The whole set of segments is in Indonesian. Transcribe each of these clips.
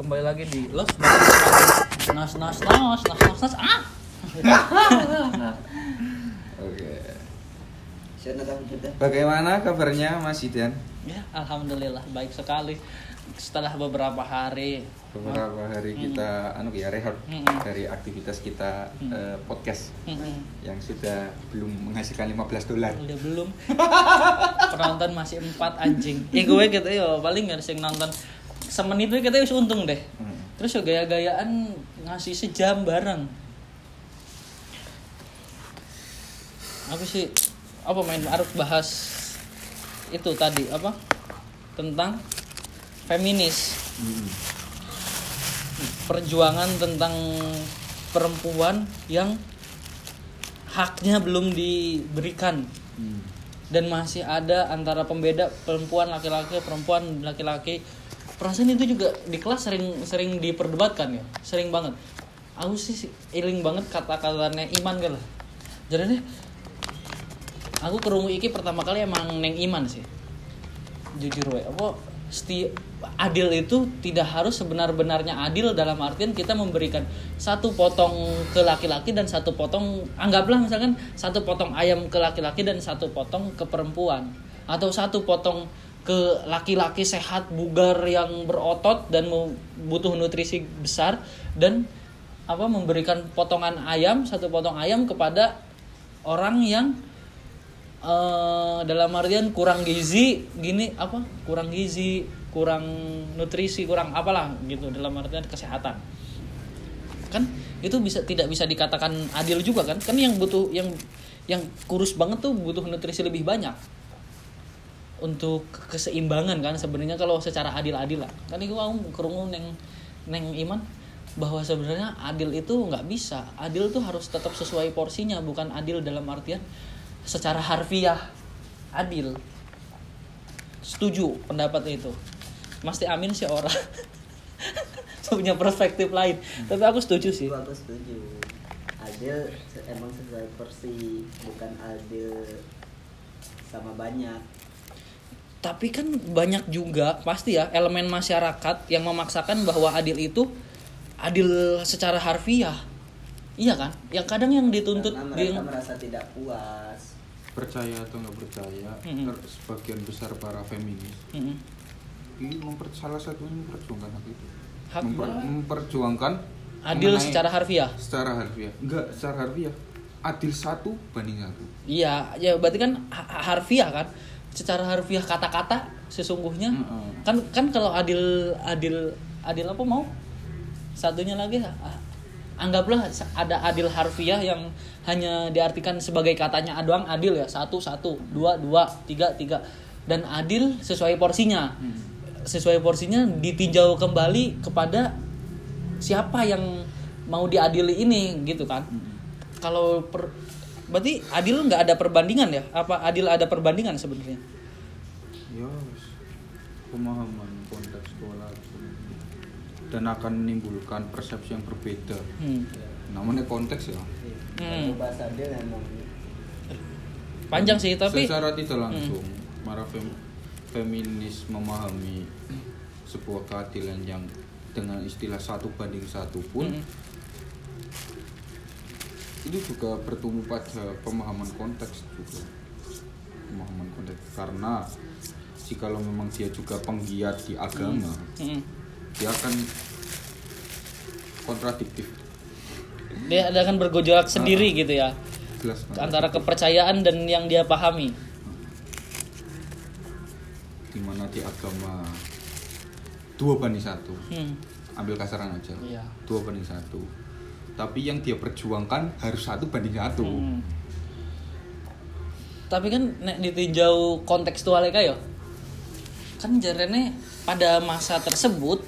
kembali lagi di Los Nas Nas Nas Nas Nas Nas ah Oke. Bagaimana kabarnya Mas Idan? ya alhamdulillah baik sekali setelah beberapa hari Beberapa hari kita anu ya rehat Hmm. dari aktivitas kita Hmm. eh, podcast Mm-mm. yang sudah belum menghasilkan 15 dolar. udah belum penonton masih empat anjing eh gue gitu ya paling nggak sih nonton semenit itu kita wis untung deh Hmm. terus ya gaya-gayaan ngasih sejam bareng apa sih apa main harus bahas itu tadi apa tentang feminis Hmm. perjuangan tentang perempuan yang haknya belum diberikan Hmm. dan masih ada antara pembeda perempuan laki-laki perempuan laki-laki perasaan itu juga di kelas sering sering diperdebatkan ya. Sering banget. Aku sih iling banget kata-katanya iman kan lah. Jadi aku kerungu iki pertama kali emang neng iman sih. Jujur we apa seti adil itu tidak harus sebenar-benarnya adil dalam artian kita memberikan satu potong ke laki-laki dan satu potong anggaplah misalkan satu potong ayam ke laki-laki dan satu potong ke perempuan. Atau satu potong ke laki-laki sehat bugar yang berotot dan butuh nutrisi besar dan apa memberikan potongan ayam satu potong ayam kepada orang yang eh dalam artian kurang gizi gini apa kurang gizi kurang nutrisi kurang apalah gitu dalam artian kesehatan. Kan itu bisa tidak bisa dikatakan adil juga kan? Kan yang butuh yang yang kurus banget tuh butuh nutrisi lebih banyak untuk keseimbangan kan sebenarnya kalau secara adil-adil lah. Kan itu aku kerungu neng neng iman bahwa sebenarnya adil itu nggak bisa. Adil tuh harus tetap sesuai porsinya bukan adil dalam artian secara harfiah. Adil. Setuju pendapat itu. Mesti Amin sih orang punya perspektif lain. Tapi aku setuju sih. Aku setuju. Adil emang sesuai porsi, bukan adil sama banyak. Tapi kan banyak juga pasti ya elemen masyarakat yang memaksakan bahwa adil itu adil secara harfiah iya kan yang kadang yang dituntut Karena di mereka merasa tidak puas. Percaya atau nggak percaya, Hmm. ter- sebagian besar para feminis Mm-mm. ini memper, salah satunya memperjuangkan hak itu. Hak Memper- apa? memperjuangkan adil mengenai- secara harfiah secara harfiah. Enggak, secara harfiah. Adil satu banding satu. iya ya berarti kan ha- harfiah kan secara harfiah kata-kata sesungguhnya. Mm-mm. kan kan kalau adil adil adil apa mau? Satunya lagi ah, anggaplah ada adil harfiah yang hanya diartikan sebagai katanya doang adil ya. Satu satu dua dua tiga tiga. Dan adil sesuai porsinya. Sesuai porsinya ditinjau kembali kepada siapa yang mau diadili ini gitu kan. Kalau per, berarti adil nggak ada perbandingan ya? Apa adil ada perbandingan sebenarnya? Ya pemahaman kontekstual dan akan menimbulkan persepsi yang berbeda. Hmm. namanya konteks ya. Hmm. Kalau bahasa adil emang panjang sih tapi secara tidak langsung para fem- feminis memahami sebuah keadilan yang dengan istilah satu banding satu pun Mm. Itu juga bertumbuh pada pemahaman konteks juga. Pemahaman konteks. Karena jikalau memang dia juga penggiat di agama Hmm. dia akan kontradiktif. Dia akan bergejolak sendiri gitu ya. Jelas antara kepercayaan dan yang dia pahami. Di mana di agama dua banding satu. Hmm. ambil kasaran aja. Iya. dua banding satu tapi yang dia perjuangkan harus satu banding satu. Hmm. tapi kan nek ditinjau kontekstualnya kayak kan jarene pada masa tersebut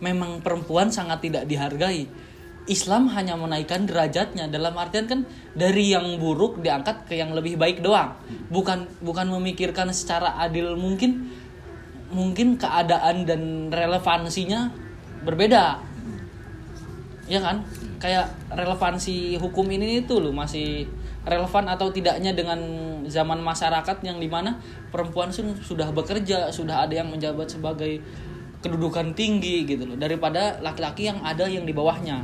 memang perempuan sangat tidak dihargai. Islam hanya menaikkan derajatnya. Dalam artian kan dari yang buruk diangkat ke yang lebih baik doang. Bukan bukan memikirkan secara adil mungkin mungkin keadaan dan relevansinya berbeda. Ya kan kayak relevansi hukum ini itu loh masih relevan atau tidaknya dengan zaman masyarakat yang di mana perempuan sudah bekerja sudah ada yang menjabat sebagai kedudukan tinggi gitu loh daripada laki-laki yang ada yang di bawahnya.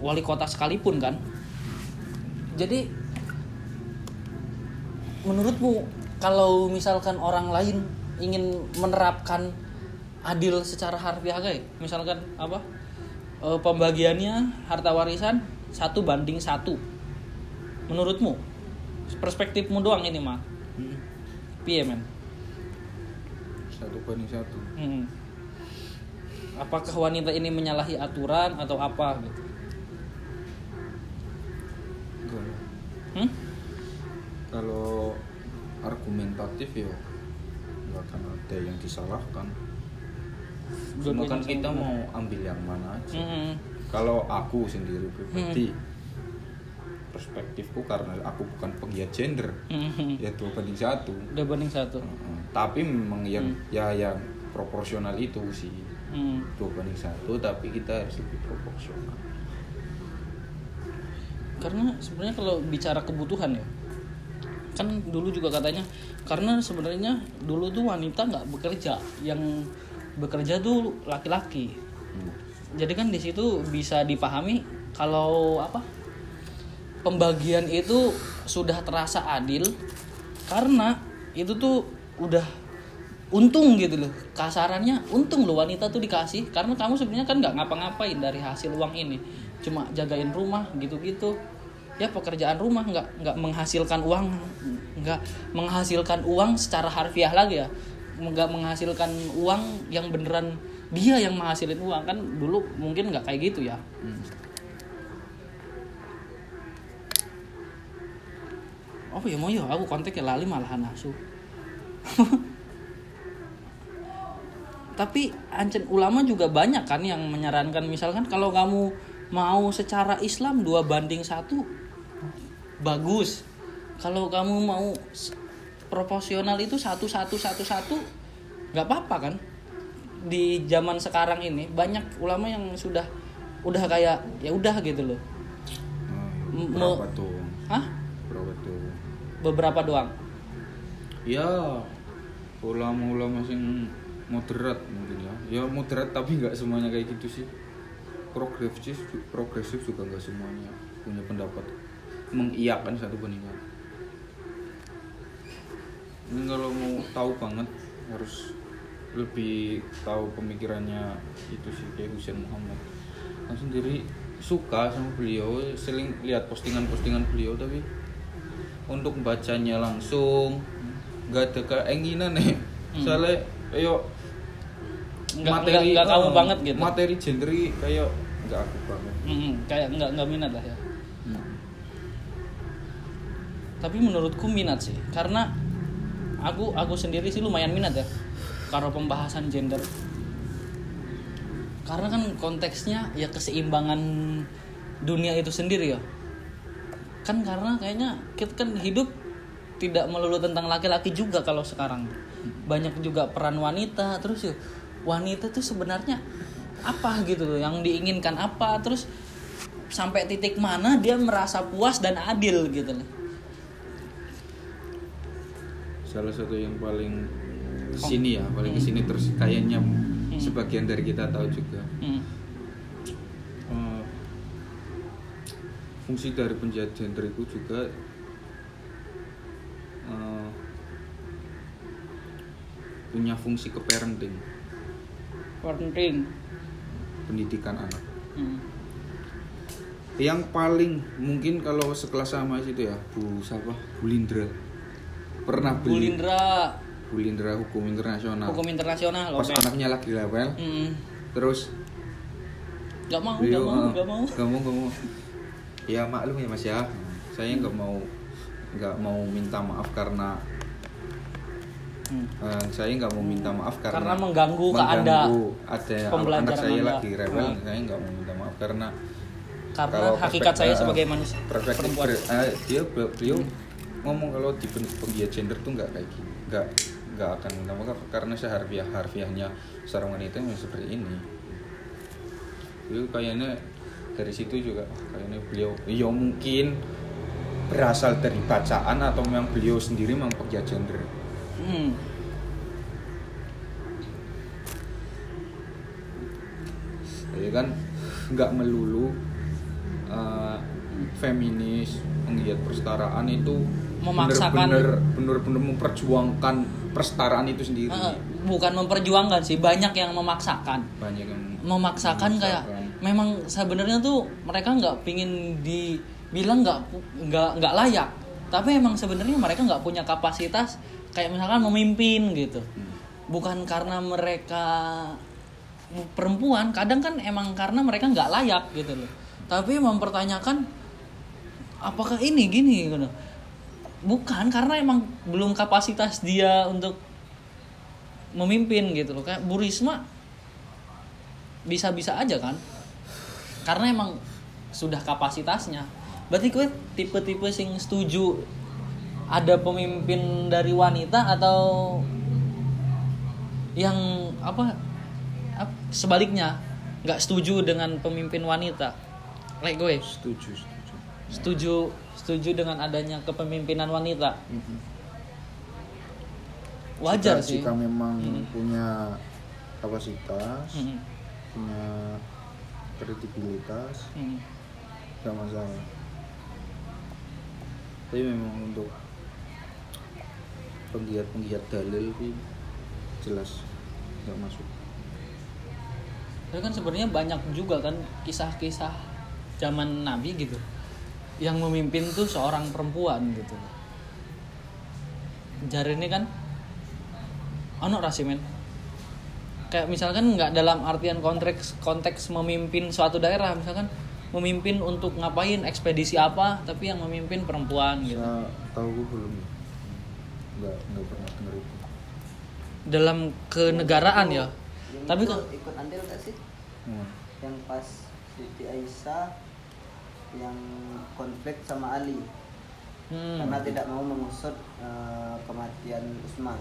Wali kota sekalipun kan. Jadi menurutmu kalau misalkan orang lain ingin menerapkan adil secara harfiah kayak misalkan apa eh, pembagiannya harta warisan satu banding satu. Menurutmu? Perspektifmu doang ini mah Hmm. piye men? Satu banding satu. Hmm. apakah wanita ini menyalahi aturan atau apa gitu? Hmm? kalau argumentatif ya nggak akan ada yang disalahkan cuma kan kita sama. mau ambil yang mana aja Hmm. kalau aku sendiri pribadi perspektifku karena aku bukan penggiat gender Hmm. ya dua banding satu Udah banding satu. Heeh. tapi memang yang Hmm. ya yang proporsional itu sih Hmm. dua banding satu tapi kita harus lebih proporsional Karena sebenarnya kalau bicara kebutuhan ya, kan dulu juga katanya karena sebenarnya dulu tuh wanita nggak bekerja, yang bekerja tuh laki-laki. Hmm. Jadi kan di situ bisa dipahami kalau apa pembagian itu sudah terasa adil karena itu tuh udah untung gitu loh. Kasarannya untung loh wanita tuh dikasih. Karena kamu sebenarnya kan nggak ngapa-ngapain dari hasil uang ini. Cuma jagain rumah gitu-gitu. Ya pekerjaan rumah nggak nggak menghasilkan uang nggak menghasilkan uang secara harfiah lagi ya nggak menghasilkan uang yang beneran dia yang menghasilin uang kan dulu mungkin nggak kayak gitu ya Hmm. Oh ya mau ya aku kontak ya lali malahan asu. Tapi ancen ulama juga banyak kan yang menyarankan misalkan kalau kamu mau secara Islam dua banding satu bagus. Kalau kamu mau proporsional itu satu satu satu satu nggak apa-apa kan? Di zaman sekarang ini banyak ulama yang sudah udah kayak ya udah gitu loh. Nah, M- berapa me- tuh Hah? berapa tuh Beberapa doang. ya ulama-ulama sing moderat mungkin ya ya moderat tapi nggak semuanya kayak gitu sih progresif progresif juga nggak semuanya punya pendapat mengiyakan satu satu ini kalau mau tahu banget harus lebih tahu pemikirannya itu sih kayak Husain Muhammad kan sendiri suka sama beliau sering lihat postingan-postingan beliau tapi untuk bacanya langsung nggak ada keinginan nih Hmm. soalnya ayo Nggak- nggak- nggak kamu eh, banget gitu. materi gender kayak nggak aku banget Mm, kayak nggak nggak minat lah ya. Hmm. Tapi menurutku minat sih, karena aku aku sendiri sih lumayan minat ya, kalau pembahasan gender. Karena kan konteksnya ya keseimbangan dunia itu sendiri ya. Kan karena kayaknya kita kan hidup tidak melulu tentang laki-laki juga kalau sekarang. Banyak juga peran wanita, terus ya wanita tuh sebenarnya apa gitu loh yang diinginkan apa terus sampai titik mana dia merasa puas dan adil gitu loh. Salah satu yang paling sini ya paling ke sini terus kayaknya sebagian dari kita tahu juga. Hmm. Eh, fungsi dari penjahat gender itu juga eh, punya fungsi ke parenting Parenting. pendidikan anak. Hmm. yang paling mungkin kalau sekelas sama itu ya Bu siapa? Bu Lindra pernah beli Lindra Bu Lindra hukum internasional hukum internasional pas oke. anaknya lagi level Hmm. terus Gak mau, gak beliau mau, eh, gak mau. nggak mau nggak mau ya maklum ya mas ya saya nggak mau nggak mau minta maaf karena Hmm. eh, saya nggak mau minta maaf karena Karena mengganggu ke Anda ada pembelajaran anak saya Anda. lagi rebel Hmm. saya nggak mau minta maaf karena Karena hakikat saya sebagai manusia perspektif perempuan. ber- eh, dia beliau ngomong kalau di pen- penggiat gender tuh nggak kayak gini nggak nggak akan minta maaf karena seharfiah harfiahnya seorang wanita memang seperti ini beliau kayaknya dari situ juga kayaknya beliau ya mungkin berasal dari bacaan atau memang beliau sendiri memang penggiat gender Hmm. ya kan nggak melulu eh, feminis penggiat persetaraan itu Memaksakan- bener-bener bener-bener memperjuangkan persetaraan itu sendiri. Eh, bukan memperjuangkan sih banyak yang memaksakan. Banyak yang memaksakan kayak memang sebenarnya tuh mereka nggak pingin dibilang nggak nggak nggak layak. Tapi emang sebenarnya mereka nggak punya kapasitas kayak misalkan memimpin gitu. Bukan karena mereka perempuan kadang kan emang karena mereka nggak layak gitu loh. Tapi mempertanyakan apakah ini gini? Gitu bukan karena emang belum kapasitas dia untuk memimpin gitu loh. Kayak Bu Risma bisa-bisa aja kan? Karena emang sudah kapasitasnya. Berarti gue tipe-tipe sing setuju ada pemimpin dari wanita atau yang apa, ap- sebaliknya nggak setuju dengan pemimpin wanita? Like gue. Setuju setuju setuju dengan adanya kepemimpinan wanita? Wajar jika, sih. jika memang Hmm. punya kapasitas Hmm, punya kredibilitas hmm. nggak masalah. Tapi memang untuk penggiat-penggiat dalil sih jelas nggak masuk. Tapi kan sebenarnya banyak juga kan kisah-kisah zaman Nabi gitu yang memimpin tuh seorang perempuan gitu. Jari ini kan ono rasimen. Kayak misalkan nggak dalam artian konteks konteks memimpin suatu daerah, misalkan memimpin untuk ngapain ekspedisi apa, tapi yang memimpin perempuan gitu. saya tahu gue belum ya nggak nggak pernah denger itu Dalam kenegaraan ya. Yang Tapi kok ikut andil gak sih Hmm. yang pas Siti Aisyah yang konflik sama Ali hmm. karena tidak mau mengusut eh, kematian Utsman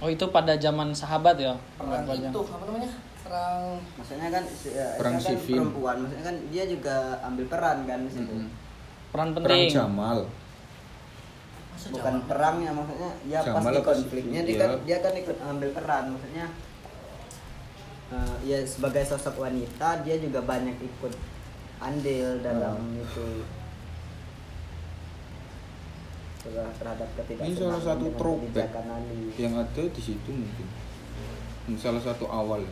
Oh itu pada zaman sahabat ya? perang itu apa namanya perang maksudnya kan eh, Perang kan sivil. perempuan maksudnya kan dia juga ambil peran kan di situ Mm-mm. Peran perang penting. Jamal masa bukan Jawa? perang ya maksudnya ya Jamal sih? konfliknya dia Iya. kan dia kan ikut ambil peran maksudnya eh, ya sebagai sosok wanita dia juga banyak ikut andil dalam Hmm. itu Terhadap- terhadap Ini ketidaksenangan salah satu throwback yang ada di situ mungkin. Ini salah satu awal.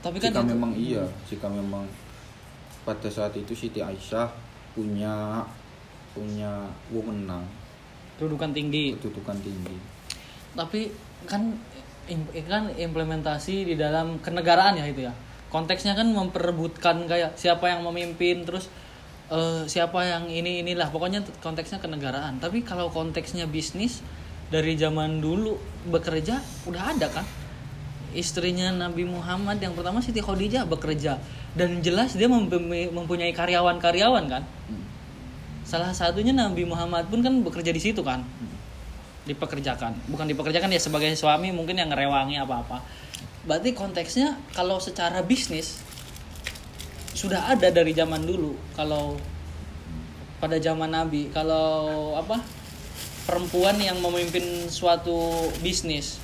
Tapi kan jika itu- memang iya jika memang pada saat itu Siti Aisyah punya punya wewenang. Kedudukan tinggi. kedudukan tinggi. Tapi kan kan implementasi di dalam kenegaraan ya itu ya. Konteksnya kan memperebutkan kayak siapa yang memimpin terus eh, siapa yang ini inilah pokoknya konteksnya kenegaraan. Tapi kalau konteksnya bisnis dari zaman dulu bekerja udah ada kan. Istrinya Nabi Muhammad yang pertama Siti Khadijah bekerja dan jelas dia mempunyai mempunyai karyawan-karyawan kan. Salah satunya Nabi Muhammad pun kan bekerja di situ kan. Dipekerjakan. Bukan dipekerjakan ya sebagai suami mungkin yang ngerewangi apa-apa. Berarti konteksnya kalau secara bisnis sudah ada dari zaman dulu. Kalau pada zaman Nabi, kalau apa? perempuan yang memimpin suatu bisnis.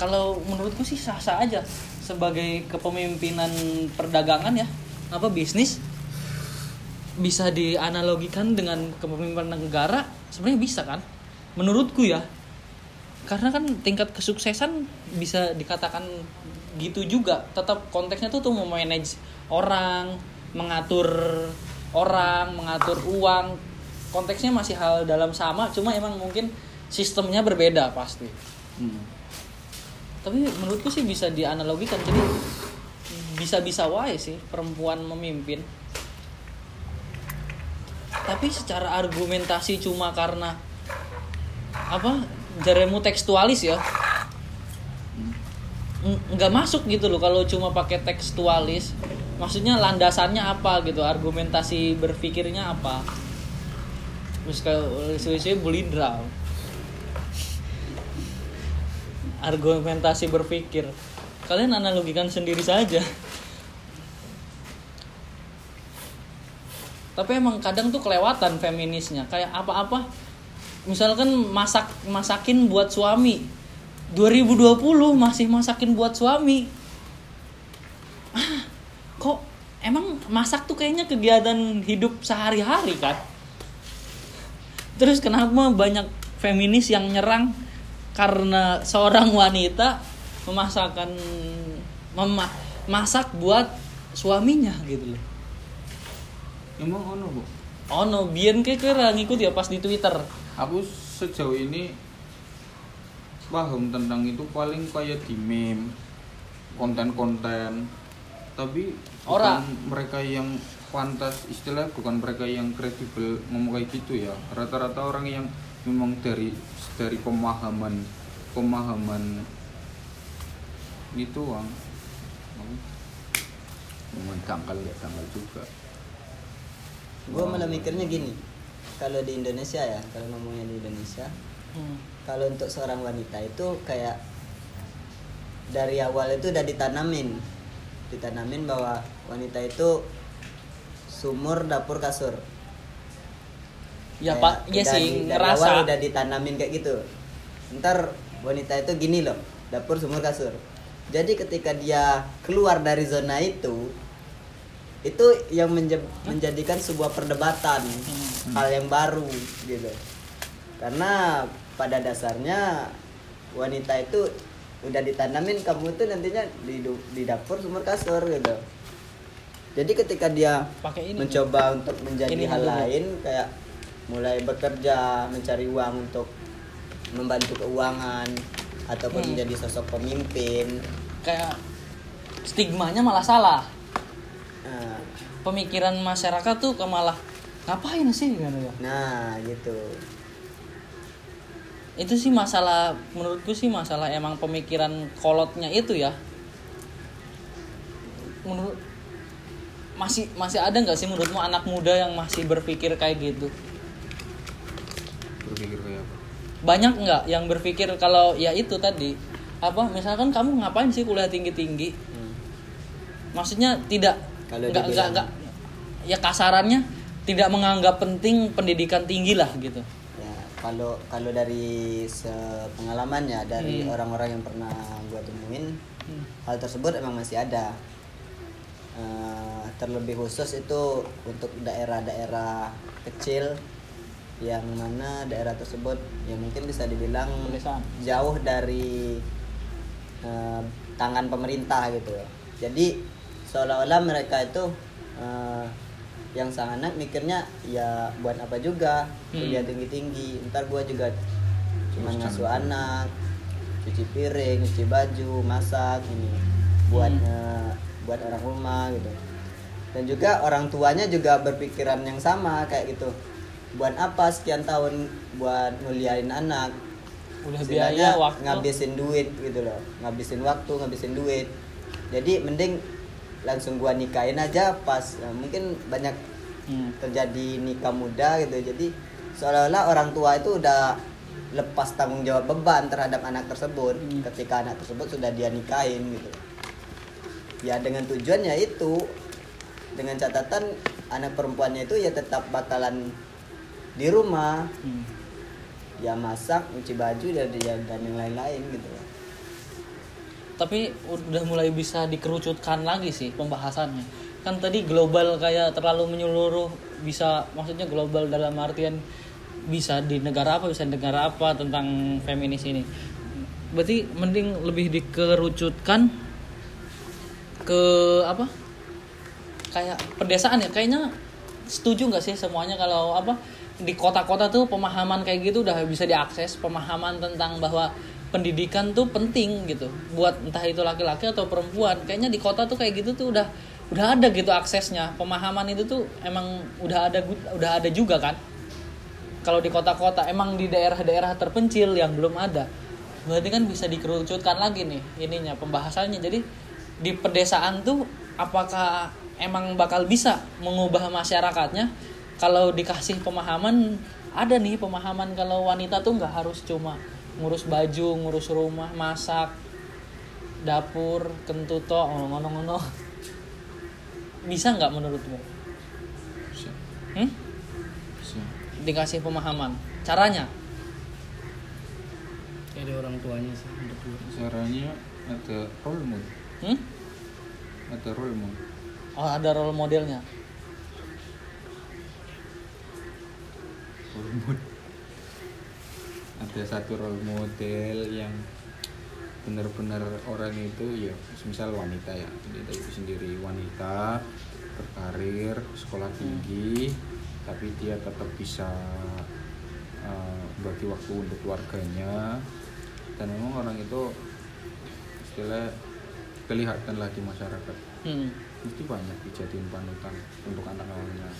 Kalau menurutku sih sah-sah aja sebagai kepemimpinan perdagangan ya. Apa bisnis bisa dianalogikan dengan kepemimpinan negara sebenarnya bisa kan menurutku ya karena kan tingkat kesuksesan bisa dikatakan gitu juga. Tetap konteksnya tuh tuh memanage orang mengatur orang mengatur uang. Konteksnya masih hal dalam sama cuma emang mungkin sistemnya berbeda pasti. Tapi menurutku sih bisa dianalogikan. Jadi bisa-bisa wae sih perempuan memimpin. Tapi secara argumentasi cuma karena apa jaremu tekstualis ya nggak masuk gitu loh kalau cuma pakai tekstualis. Maksudnya landasannya apa gitu argumentasi berpikirnya apa? Saya bulindra. Argumentasi berpikir. Kalian analogikan sendiri saja. Tapi emang kadang tuh kelewatan feminisnya. Kayak apa-apa. Misalkan masak masakin buat suami 2020 masih masakin buat suami. Ah kok emang masak tuh kayaknya kegiatan hidup sehari-hari kan? Terus kenapa banyak feminis yang nyerang? Karena seorang wanita memasakkan mema masak buat suaminya gitu loh. Emang ono bu? No biar kayak kira ngikut ya pas di twitter. Aku sejauh ini paham tentang itu paling kayak di meme konten-konten. Tapi Ora. bukan mereka yang pantas istilah bukan mereka yang kredibel ngomong kayak gitu ya. Rata-rata orang yang memang dari dari pemahaman pemahaman itu bang. Memang tanggal ya tanggal juga. Gue malah mikirnya gini kalau di Indonesia ya kalau ngomongnya di Indonesia Hmm. Kalau untuk seorang wanita itu kayak dari awal itu udah ditanamin. Ditanamin bahwa wanita itu sumur dapur kasur. Ya Kayak pak. Ya sih dari ngerasa. awal udah ditanamin kayak gitu. Ntar wanita itu gini loh dapur sumur kasur. Jadi ketika dia keluar dari zona itu itu yang menje- menjadikan sebuah perdebatan Hmm. hal yang baru gitu. Karena pada dasarnya wanita itu udah ditanamin kamu itu nantinya di, di dapur sumur kasur gitu. Jadi ketika dia pakai ini mencoba untuk menjadi Ini hal dulu. lain kayak mulai bekerja mencari uang untuk membantu keuangan ataupun Hmm. menjadi sosok pemimpin. Kayak stigmanya malah salah. Nah, pemikiran masyarakat tuh malah ngapain sih? Gitu ya. Nah gitu itu sih masalah menurutku sih masalah emang pemikiran kolotnya itu ya. Menurut masih masih ada nggak sih menurutmu anak muda yang masih berpikir kayak gitu? Berpikir kayak apa? Banyak nggak yang berpikir kalau ya itu tadi? Apa misalkan kamu ngapain sih kuliah tinggi tinggi Hmm. maksudnya tidak nggak nggak nggak ya kasarannya tidak menganggap penting pendidikan tinggi lah gitu kalau kalau dari sepengalamannya dari Hmm. orang-orang yang pernah gua temuin Hmm. hal tersebut emang masih ada Eh, terlebih khusus itu untuk daerah-daerah kecil yang mana daerah tersebut yang mungkin bisa dibilang Pedesaan. jauh dari eh, tangan pemerintah gitu jadi seolah-olah mereka itu eh, yang sang anak mikirnya ya buat apa juga? Kuliah Hmm. tinggi-tinggi. Ntar gua juga cuma ngasuh anak cuci piring cuci baju masak ini buat Hmm. eh, buat orang rumah gitu. Dan juga orang tuanya juga berpikiran yang sama kayak gitu. Buat apa sekian tahun buat nguliahin anak? Udah biaya waktu. ngabisin duit gitu loh. Ngabisin waktu ngabisin duit. Jadi mending langsung gua nikahin aja pas Nah, mungkin banyak Hmm. terjadi nikah muda gitu jadi seolah-olah orang tua itu udah lepas tanggung jawab beban terhadap anak tersebut Hmm. ketika anak tersebut sudah dia nikahin gitu ya dengan tujuannya itu dengan catatan anak perempuannya itu ya tetap bakalan di rumah Hmm. ya masak cuci baju dan dan yang lain-lain gitu tapi udah mulai bisa dikerucutkan lagi sih pembahasannya. Kan tadi global kayak terlalu menyeluruh bisa maksudnya global dalam artian bisa di negara apa bisa di negara apa tentang feminis ini. Berarti mending lebih dikerucutkan ke apa? Kayak pedesaan ya? Kayaknya setuju nggak sih semuanya kalau apa di kota-kota tuh pemahaman kayak gitu udah bisa diakses pemahaman tentang bahwa pendidikan tuh penting gitu. Buat entah itu laki-laki atau perempuan. Kayaknya di kota tuh kayak gitu tuh udah udah ada gitu aksesnya. Pemahaman itu tuh emang udah ada udah ada juga kan? Kalau di kota-kota emang di daerah-daerah terpencil yang belum ada. Berarti kan bisa dikerucutkan lagi nih ininya pembahasannya. Jadi di pedesaan tuh apakah emang bakal bisa mengubah masyarakatnya? Kalau dikasih pemahaman ada nih pemahaman kalau wanita tuh nggak harus cuma ngurus baju ngurus rumah masak dapur kentuto ngono-ngono. Bisa nggak menurutmu? Bisa. Hmm? bisa. Dikasih pemahaman. Caranya? Dari orang tuanya sih caranya ada role model. Hmm? ada role model. Oh ada role modelnya? Role model ada satu role model yang benar-benar orang itu ya misal wanita ya wanita itu sendiri wanita berkarir sekolah tinggi tapi dia tetap bisa uh, bagi waktu untuk keluarganya. Dan memang orang itu istilah kelihatan lah di masyarakat. Hmm. mesti banyak dijadiin panutan untuk anak-anaknya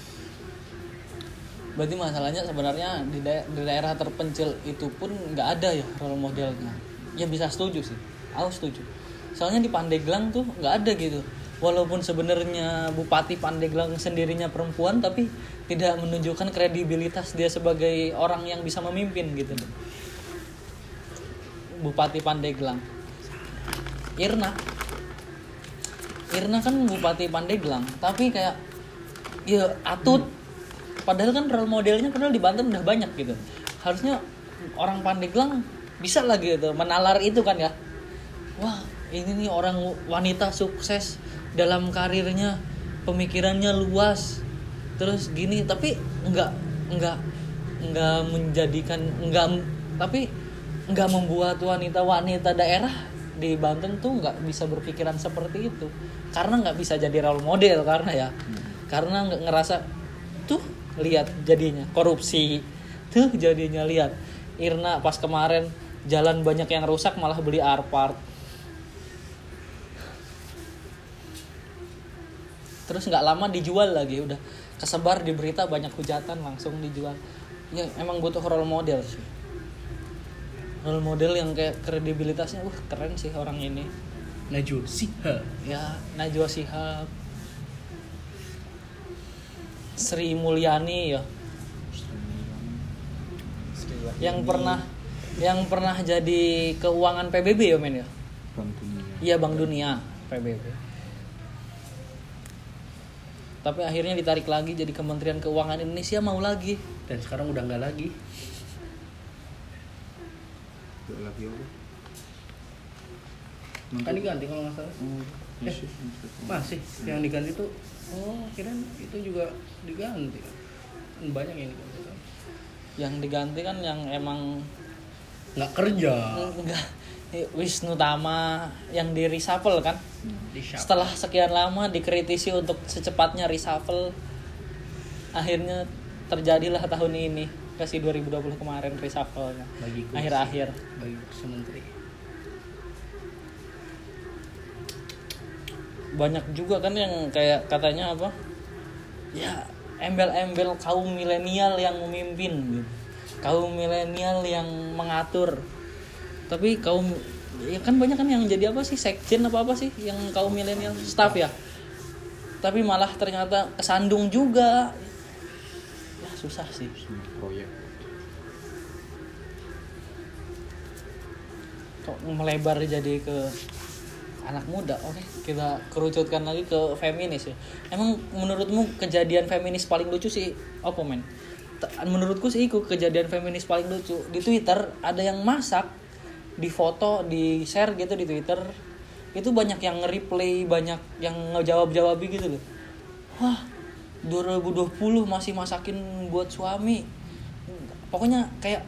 berarti masalahnya sebenarnya di, dae- di daerah terpencil itu pun nggak ada ya role modelnya. Ya bisa setuju sih. Aku setuju. Soalnya di Pandeglang tuh nggak ada gitu. Walaupun sebenarnya Bupati Pandeglang sendirinya perempuan tapi tidak menunjukkan kredibilitas dia sebagai orang yang bisa memimpin gitu. Bupati Pandeglang. Irna. Irna kan Bupati Pandeglang tapi kayak ya atut padahal kan role modelnya padahal di Banten udah banyak gitu. Harusnya orang Pandeglang bisa lah gitu menalar itu kan ya. Wah ini nih orang wanita sukses dalam karirnya pemikirannya luas. Terus gini tapi nggak nggak nggak menjadikan nggak tapi nggak membuat wanita-wanita daerah di Banten tuh nggak bisa berpikiran seperti itu. Karena nggak bisa jadi role model karena ya. Karena nggak ngerasa tuh lihat jadinya korupsi. Tuh jadinya lihat. Irna pas kemarin jalan banyak yang rusak malah beli Arpart terus nggak lama dijual lagi udah kesebar di berita banyak hujatan langsung dijual. Ya emang butuh role model sih. Role model yang kayak kredibilitasnya wah keren sih orang ini. Najwa Shihab. Ya Najwa Shihab Sri Mulyani ya. Yang pernah yang pernah jadi keuangan PBB ya men ya? Bank Dunia. Iya Bank Dunia PBB tapi akhirnya ditarik lagi jadi Kementerian Keuangan Indonesia mau lagi. Dan sekarang udah nggak lagi. Gak lagi apa? Kan diganti kalau nggak salah. Oh, Eh, masih. yang diganti tuh oh kira itu juga diganti Kan? Banyak yang diganti kan? Yang diganti kan yang emang nggak kerja. Enggak Wisnu Tama yang di reshuffle kan? Di setelah sekian lama dikritisi untuk secepatnya reshuffle akhirnya terjadilah tahun ini kasih 2020 kemarin reshuffle akhir-akhir. bagi kursi menteri. Banyak juga kan yang kayak katanya apa ya embel-embel kaum milenial yang memimpin gitu kaum milenial yang mengatur. Tapi kaum ya kan banyak kan yang jadi apa sih sekjen apa apa sih yang kaum milenial staff ya? Tapi malah ternyata kesandung juga. Ya susah sih. Proyek. Kok melebar jadi ke anak muda? Oke kita kerucutkan lagi ke feminis ya. Emang menurutmu kejadian feminis paling lucu sih apa men? Menurutku sih itu kejadian feminis paling lucu. Di twitter ada yang masak di foto di share gitu di twitter. Itu banyak yang nge-replay banyak yang ngejawab jawab gitu loh. Wah 2020 masih masakin buat suami. Pokoknya kayak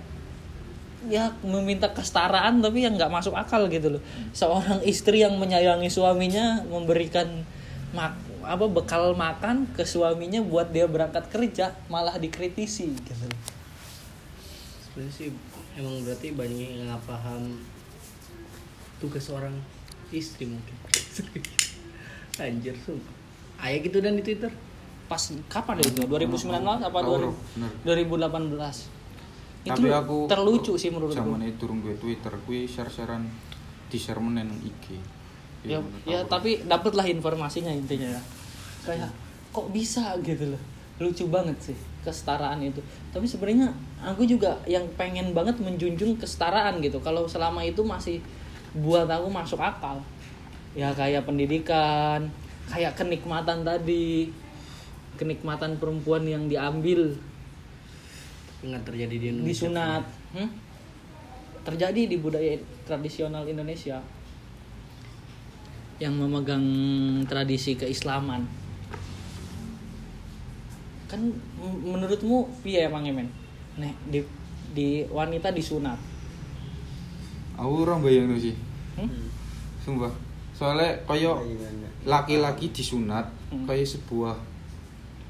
ya meminta kesetaraan tapi yang nggak masuk akal gitu loh. Seorang istri yang menyayangi suaminya memberikan mak apa bekal makan ke suaminya buat dia berangkat kerja malah dikritisi gitu loh. sebenarnya sih emang berarti banyak yang nggak paham tugas seorang istri mungkin. Anjir sumpah. Ayah gitu dan di twitter. Pas kapan deh itu 2019 apa Tahu, 2000 2018 itu tapi aku terlucu sih menurutku zaman itu turun gue Twitter gue share-sharean di share menen IG ya, menurut ya aku. tapi dapatlah informasinya intinya ya. Kayak kok bisa gitu loh. Lucu banget sih kesetaraan itu. Tapi sebenarnya aku juga yang pengen banget menjunjung kesetaraan gitu. Kalau selama itu masih buat aku masuk akal. Ya kayak pendidikan kayak kenikmatan tadi. Kenikmatan perempuan yang diambil nggak terjadi di Indonesia. Disunat. Hmm? terjadi di budaya tradisional Indonesia. Yang memegang tradisi keislaman. Kan menurutmu piye emang men? Nih di di wanita disunat. Aku orang bayang sih Hmm? sumpah. Soalnya koyo Gimana? laki-laki disunat Hmm. kayak sebuah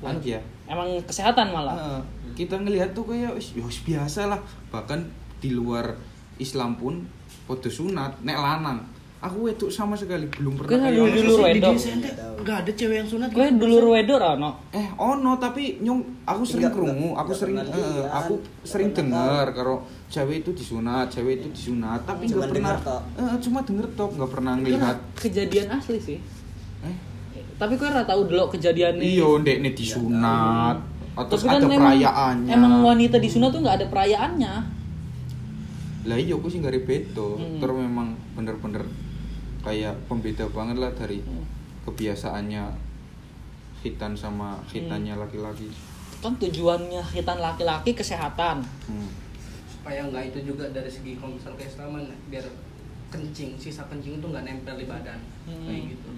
anu ya emang kesehatan malah Heeh. kita ngelihat tuh kayak wis ya wis biasa lah bahkan di luar Islam pun podo sunat nek lanang aku wedok sama sekali belum pernah dulu- kayak dulu Di wedok. desa ente nggak ada cewek yang sunat gue gitu. dulu wedok Rano eh ono tapi nyong aku sering krungu enggak, aku sering eh, aku sering dengar kalau cewek itu disunat cewek itu disunat tapi Cuma nggak pernah denger tok. eh, cuma denger tok nggak pernah ngelihat kejadian asli sih eh tapi gue ora tahu dulu kejadian iya ndek nih disunat. Atau Tapi kan ada emang, perayaannya. emang wanita disunat tuh nggak ada perayaannya. Lah iya aku sih nggak beto Hmm. terus memang bener-bener kayak pembeda banget lah dari Hmm. kebiasaannya khitan sama khitannya Hmm. laki-laki. Kan tujuannya hitan laki-laki kesehatan. Hmm. supaya nggak itu juga dari segi kalau misal keislaman biar kencing sisa kencing itu nggak nempel di badan. Hmm. kayak gitu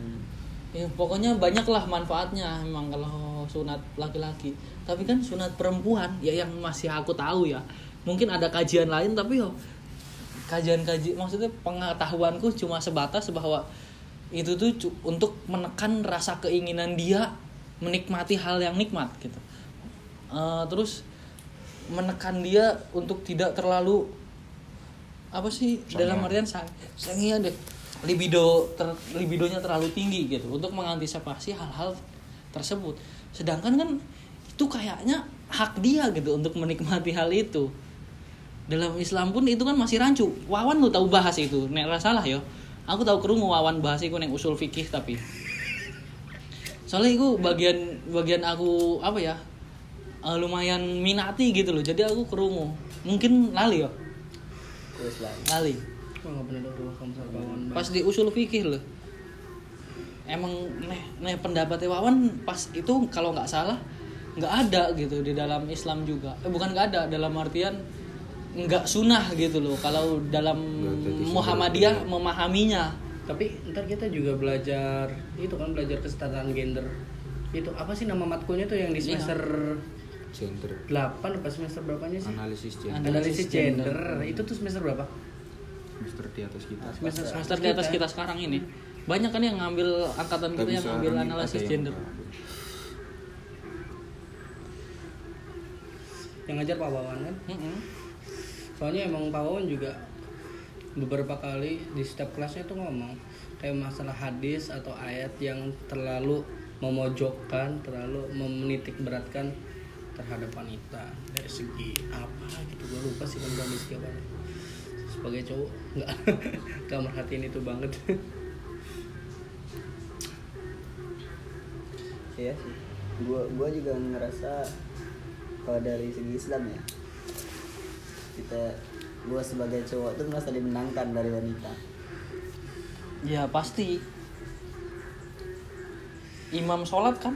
ya pokoknya banyak lah manfaatnya emang kalau sunat laki-laki. Tapi kan sunat perempuan ya yang masih aku tahu ya. Mungkin ada kajian lain tapi yo kajian-kajian maksudnya pengetahuanku cuma sebatas bahwa itu tuh untuk menekan rasa keinginan dia menikmati hal yang nikmat gitu. Eh, terus menekan dia untuk tidak terlalu apa sih dalam artian sang sangian deh libido ter, libidonya terlalu tinggi gitu untuk mengantisipasi hal-hal tersebut. Sedangkan kan itu kayaknya hak dia gitu untuk menikmati hal itu. Dalam Islam pun itu kan masih rancu. Wawan lu tahu bahas itu. Nek salah yo. Aku tahu kerungu Wawan bahas itu neng usul fikih tapi. Soalnya itu bagian bagian aku apa ya eh, lumayan minati gitu loh. Jadi aku kerungu. Mungkin lali yo. Lali Nggak pernah pas di usul fikih loh. Emang nih nih pendapatnya Wawan pas itu kalau nggak salah nggak ada gitu di dalam Islam juga. Eh, bukan nggak ada dalam artian nggak sunnah gitu loh. Kalau dalam Muhammadiyah memahaminya. Tapi ntar kita juga belajar itu kan belajar kesetaraan gender. Itu apa sih nama matkulnya tuh yang di Iya. semester gender. 8 apa semester berapanya sih? Analisis gender. Analisis analisis gender. gender. Itu tuh semester berapa semester di atas kita. Semester semester di atas kita sekarang ini. Banyak kan yang ngambil angkatan kita yang ngambil analisis yang gender. yang ngajar Pak Wawan kan? Mm-mm. soalnya emang Pak Wawan juga beberapa kali di setiap kelasnya tuh ngomong kayak masalah hadis atau ayat yang terlalu memojokkan terlalu menitik beratkan terhadap wanita. Dari segi apa gitu gue lupa sih kan dari segi apa sebagai cowok nggak nggak merhatiin itu banget Iya sih. Gua gua juga ngerasa kalau dari segi Islam ya. Kita gua sebagai cowok tuh merasa dimenangkan dari wanita. ya pasti imam sholat kan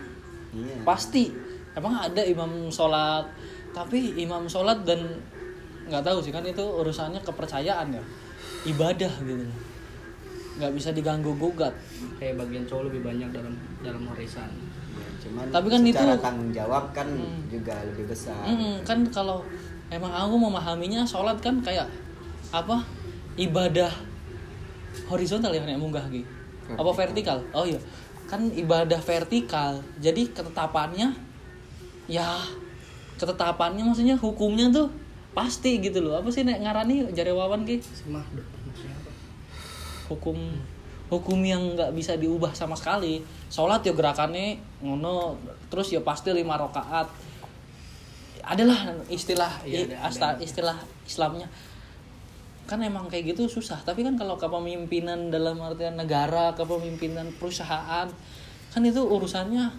Iya. pasti emang ada imam sholat tapi imam sholat dan nggak tahu sih kan itu urusannya kepercayaan ya. Ibadah gitu. Nggak bisa diganggu gugat. Kayak bagian cowok lebih banyak dalam dalam warisan. Ya, cuman Tapi kan secara itu- tanggung jawab kan Hmm. juga lebih besar. Mm, kan kalau emang aku memahaminya sholat kan kayak apa? Ibadah horizontal ya munggah gitu. Apa vertikal? Oh iya. Kan ibadah vertikal. Jadi ketetapannya ya ketetapannya maksudnya hukumnya tuh pasti gitu loh. Apa sih nek ngarani jare wawan ki hukum hukum yang nggak bisa diubah sama sekali. Sholat ya gerakannya ngono terus ya pasti lima rakaat. Adalah istilah i- ada- asta- ada. istilah Islamnya. Kan emang kayak gitu susah tapi kan kalau kepemimpinan dalam artian negara kepemimpinan perusahaan kan itu urusannya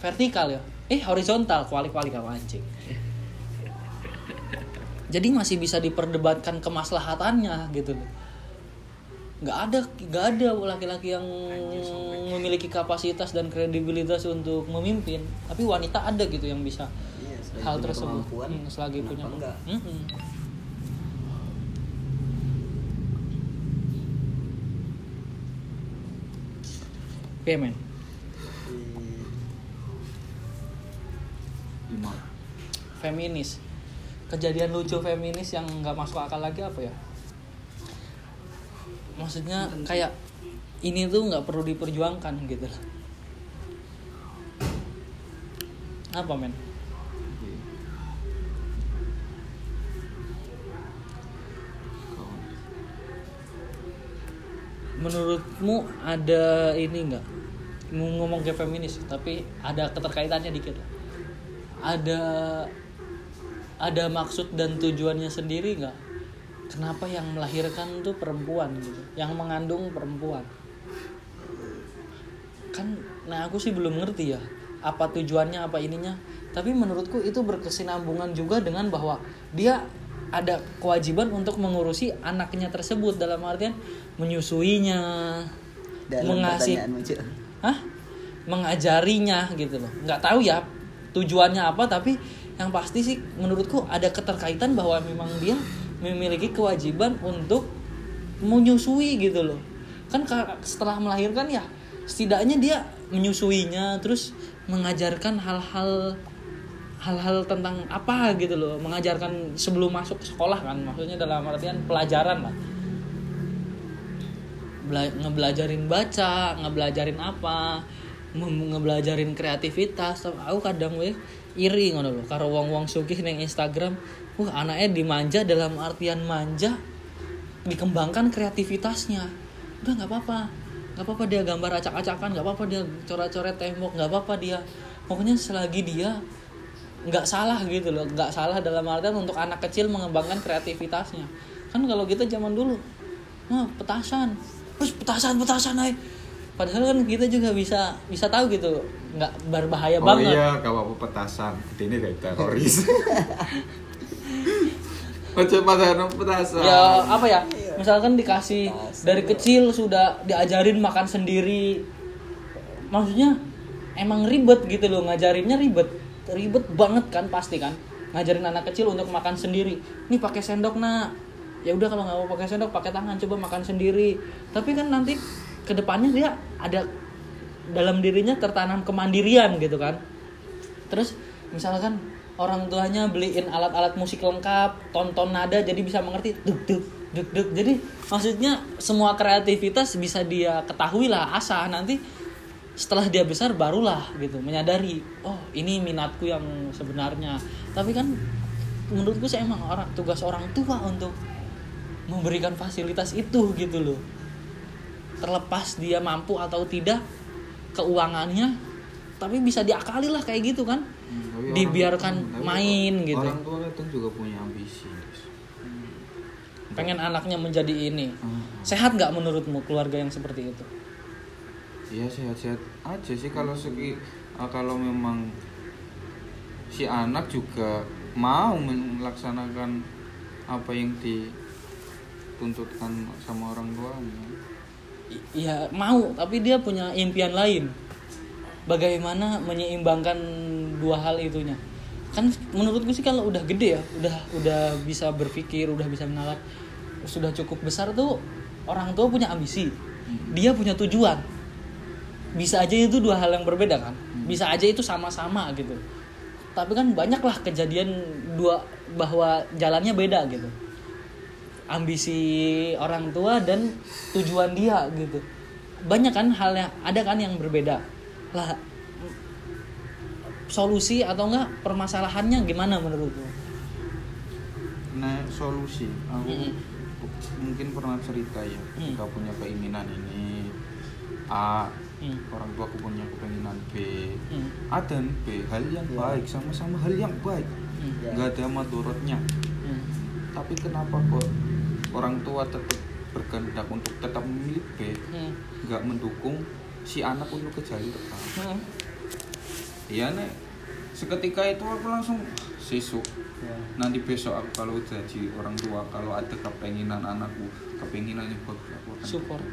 vertikal ya. Eh horizontal kuali-kuali kau anjing jadi masih bisa diperdebatkan kemaslahatannya gitu loh nggak ada nggak ada laki-laki yang memiliki kapasitas dan kredibilitas untuk memimpin tapi wanita ada gitu yang bisa Iya, hal tersebut Hmm, selagi punya enggak? Mm-mm. Piye, men? lima Feminis. Kejadian lucu feminis yang nggak masuk akal lagi apa ya? Maksudnya kayak ini tuh nggak perlu diperjuangkan gitu loh. Apa men? Menurutmu ada ini nggak? Ngomong ke feminis, tapi ada keterkaitannya dikit lah. Ada ada maksud dan tujuannya sendiri nggak? Kenapa yang melahirkan tuh perempuan gitu, yang mengandung perempuan? Kan, nah aku sih belum ngerti ya apa tujuannya apa ininya. Tapi menurutku itu berkesinambungan juga dengan bahwa dia ada kewajiban untuk mengurusi anaknya tersebut dalam artian menyusuinya, Dalam mengasih. Hah? Mengajarinya gitu loh. Nggak tahu ya tujuannya apa tapi yang pasti sih menurutku ada keterkaitan bahwa memang dia memiliki kewajiban untuk menyusui gitu loh. Kan ka- setelah melahirkan ya setidaknya dia menyusuinya terus mengajarkan hal-hal hal-hal tentang apa gitu loh mengajarkan sebelum masuk sekolah kan maksudnya dalam artian pelajaran lah Bela- ngebelajarin baca, ngebelajarin apa, ngebelajarin kreativitas. Aku kadang weh iri ngono lho karo wong-wong sugih ning Instagram. Wah, anaknya dimanja dalam artian manja dikembangkan kreativitasnya. Udah nggak apa-apa. nggak apa-apa dia gambar acak-acakan, nggak apa-apa dia coret-coret tembok, nggak apa-apa dia. Pokoknya selagi dia nggak salah gitu loh, nggak salah dalam artian untuk anak kecil mengembangkan kreativitasnya. Kan kalau kita zaman dulu, wah petasan, terus petasan petasan ay. Padahal kan kita juga bisa bisa tahu gitu, nggak berbahaya oh banget. iya gak apa-apa petasan ini kayak teroris. Oce petasan petasan. Ya apa ya? Misalkan dikasih dari kecil sudah diajarin makan sendiri. Maksudnya emang ribet gitu loh ngajarinnya ribet. Ribet banget kan pasti kan? Ngajarin anak kecil untuk makan sendiri. Nih pakai sendok nak. Ya udah kalau nggak mau pakai sendok pakai tangan. Coba makan sendiri. Tapi kan nanti ke depannya dia ada dalam dirinya tertanam kemandirian gitu kan. Terus misalkan orang tuanya beliin alat-alat musik lengkap tonton nada jadi bisa mengerti duk duk duk duk. Jadi maksudnya semua kreativitas bisa dia ketahui lah asah. Nanti setelah dia besar barulah gitu menyadari oh ini minatku yang sebenarnya. Tapi kan menurutku sih emang orang tugas orang tua untuk memberikan fasilitas itu gitu loh terlepas dia mampu atau tidak keuangannya tapi bisa diakali lah kayak gitu kan Hmm, tapi orang- dibiarkan tapi main orang gitu orang tua juga punya ambisi guys. pengen anaknya menjadi ini Hmm. sehat nggak menurutmu keluarga yang seperti itu Iya sehat-sehat aja sih kalau segi ah, kalau memang si anak juga mau melaksanakan apa yang dituntutkan sama orang tuanya. Iya mau tapi dia punya impian lain. Bagaimana menyeimbangkan dua hal itunya. Kan menurutku sih kalau udah gede ya udah udah bisa berpikir udah bisa menalar sudah cukup besar tuh orang tua punya ambisi. Dia punya tujuan. Bisa aja itu dua hal yang berbeda kan? Bisa aja itu sama-sama gitu. Tapi kan banyaklah kejadian dua bahwa jalannya beda gitu ambisi orang tua dan tujuan dia gitu banyak kan hal yang ada kan yang berbeda lah solusi atau enggak permasalahannya gimana menurutmu Nah solusi aku Mm-mm. mungkin pernah cerita ya ketika punya keinginan ini A Hmm. orang tua aku punya keinginan B Hmm. A dan B hal yang baik sama-sama hal yang baik Hmm. Ya. nggak ada madorotnya Hmm. tapi kenapa kok orang tua tetap berkehendak untuk tetap memilih B Hmm. nggak mendukung si anak untuk ke jalur A Hmm. iya nek seketika itu aku langsung sisuk Ya. nanti besok aku kalau jadi orang tua kalau ada kepenginan anakku kepenginan yang bagus aku akan Support.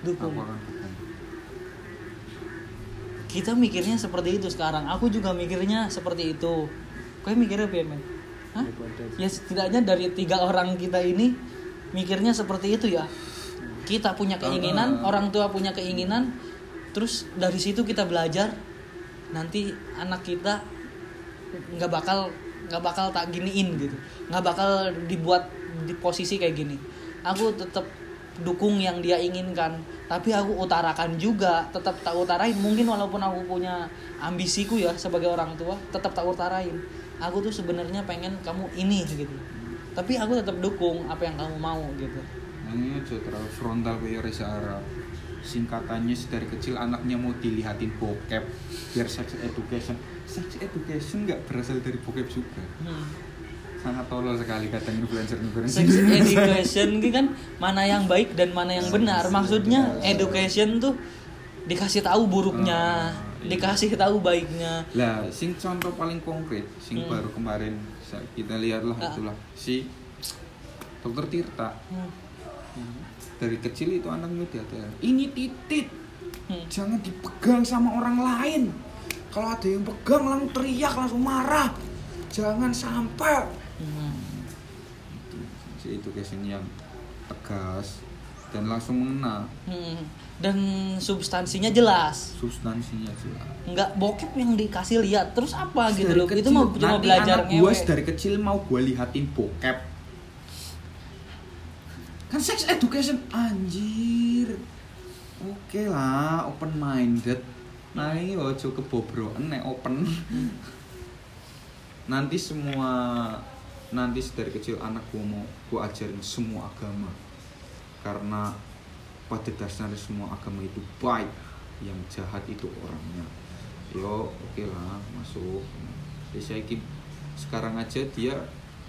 dukung. Dukung. aku akan dukung kita mikirnya seperti itu sekarang aku juga mikirnya seperti itu kau mikirnya apa ya men Hah? ya setidaknya dari tiga orang kita ini mikirnya seperti itu ya. Kita punya keinginan orang tua punya keinginan terus dari situ kita belajar. Nanti anak kita nggak bakal nggak bakal tak giniin gitu. Nggak bakal dibuat di posisi kayak gini. Aku tetap dukung yang dia inginkan. Tapi aku utarakan juga tetap tak utarain. Mungkin walaupun aku punya ambisiku ya sebagai orang tua tetap tak utarain. Aku tuh sebenarnya pengen kamu ini gitu tapi aku tetap dukung apa yang kamu mau gitu Ini aja terlalu frontal kayak Reza Arab Singkatannya dari kecil anaknya mau dilihatin bokep Biar sex education Sex education nggak berasal dari bokep juga Hmm. Sangat tolol sekali kadang influencer-influencer Sex education ini kan mana yang baik dan mana yang benar. Maksudnya education tuh dikasih tahu buruknya, iya. dikasih tahu baiknya. Lah, sing contoh paling konkret, sing Hmm. baru kemarin sa- kita lihatlah Ah. itulah si Dokter Tirta Hmm. dari kecil itu anaknya diajarin ini titit Hmm. jangan dipegang sama orang lain kalau ada yang pegang langsung teriak langsung marah jangan sampai Hmm. si itu casing yang tegas dan langsung mengena Hmm. Dan substansinya jelas. substansinya jelas Nggak bokep yang dikasih lihat. Terus apa gitu loh. Itu kecil, mau cuma nanti belajar anak gua ngewe. dari kecil mau gue lihatin bokep. Kan sex education anjir. Oke lah open minded nah ini ojo kebobroan nek open. Nanti semua nanti dari kecil anak gua mau gua ajarin semua agama. Karena pada dasarnya semua agama itu baik yang jahat itu orangnya yo oke lah masuk ya saya yakin sekarang aja dia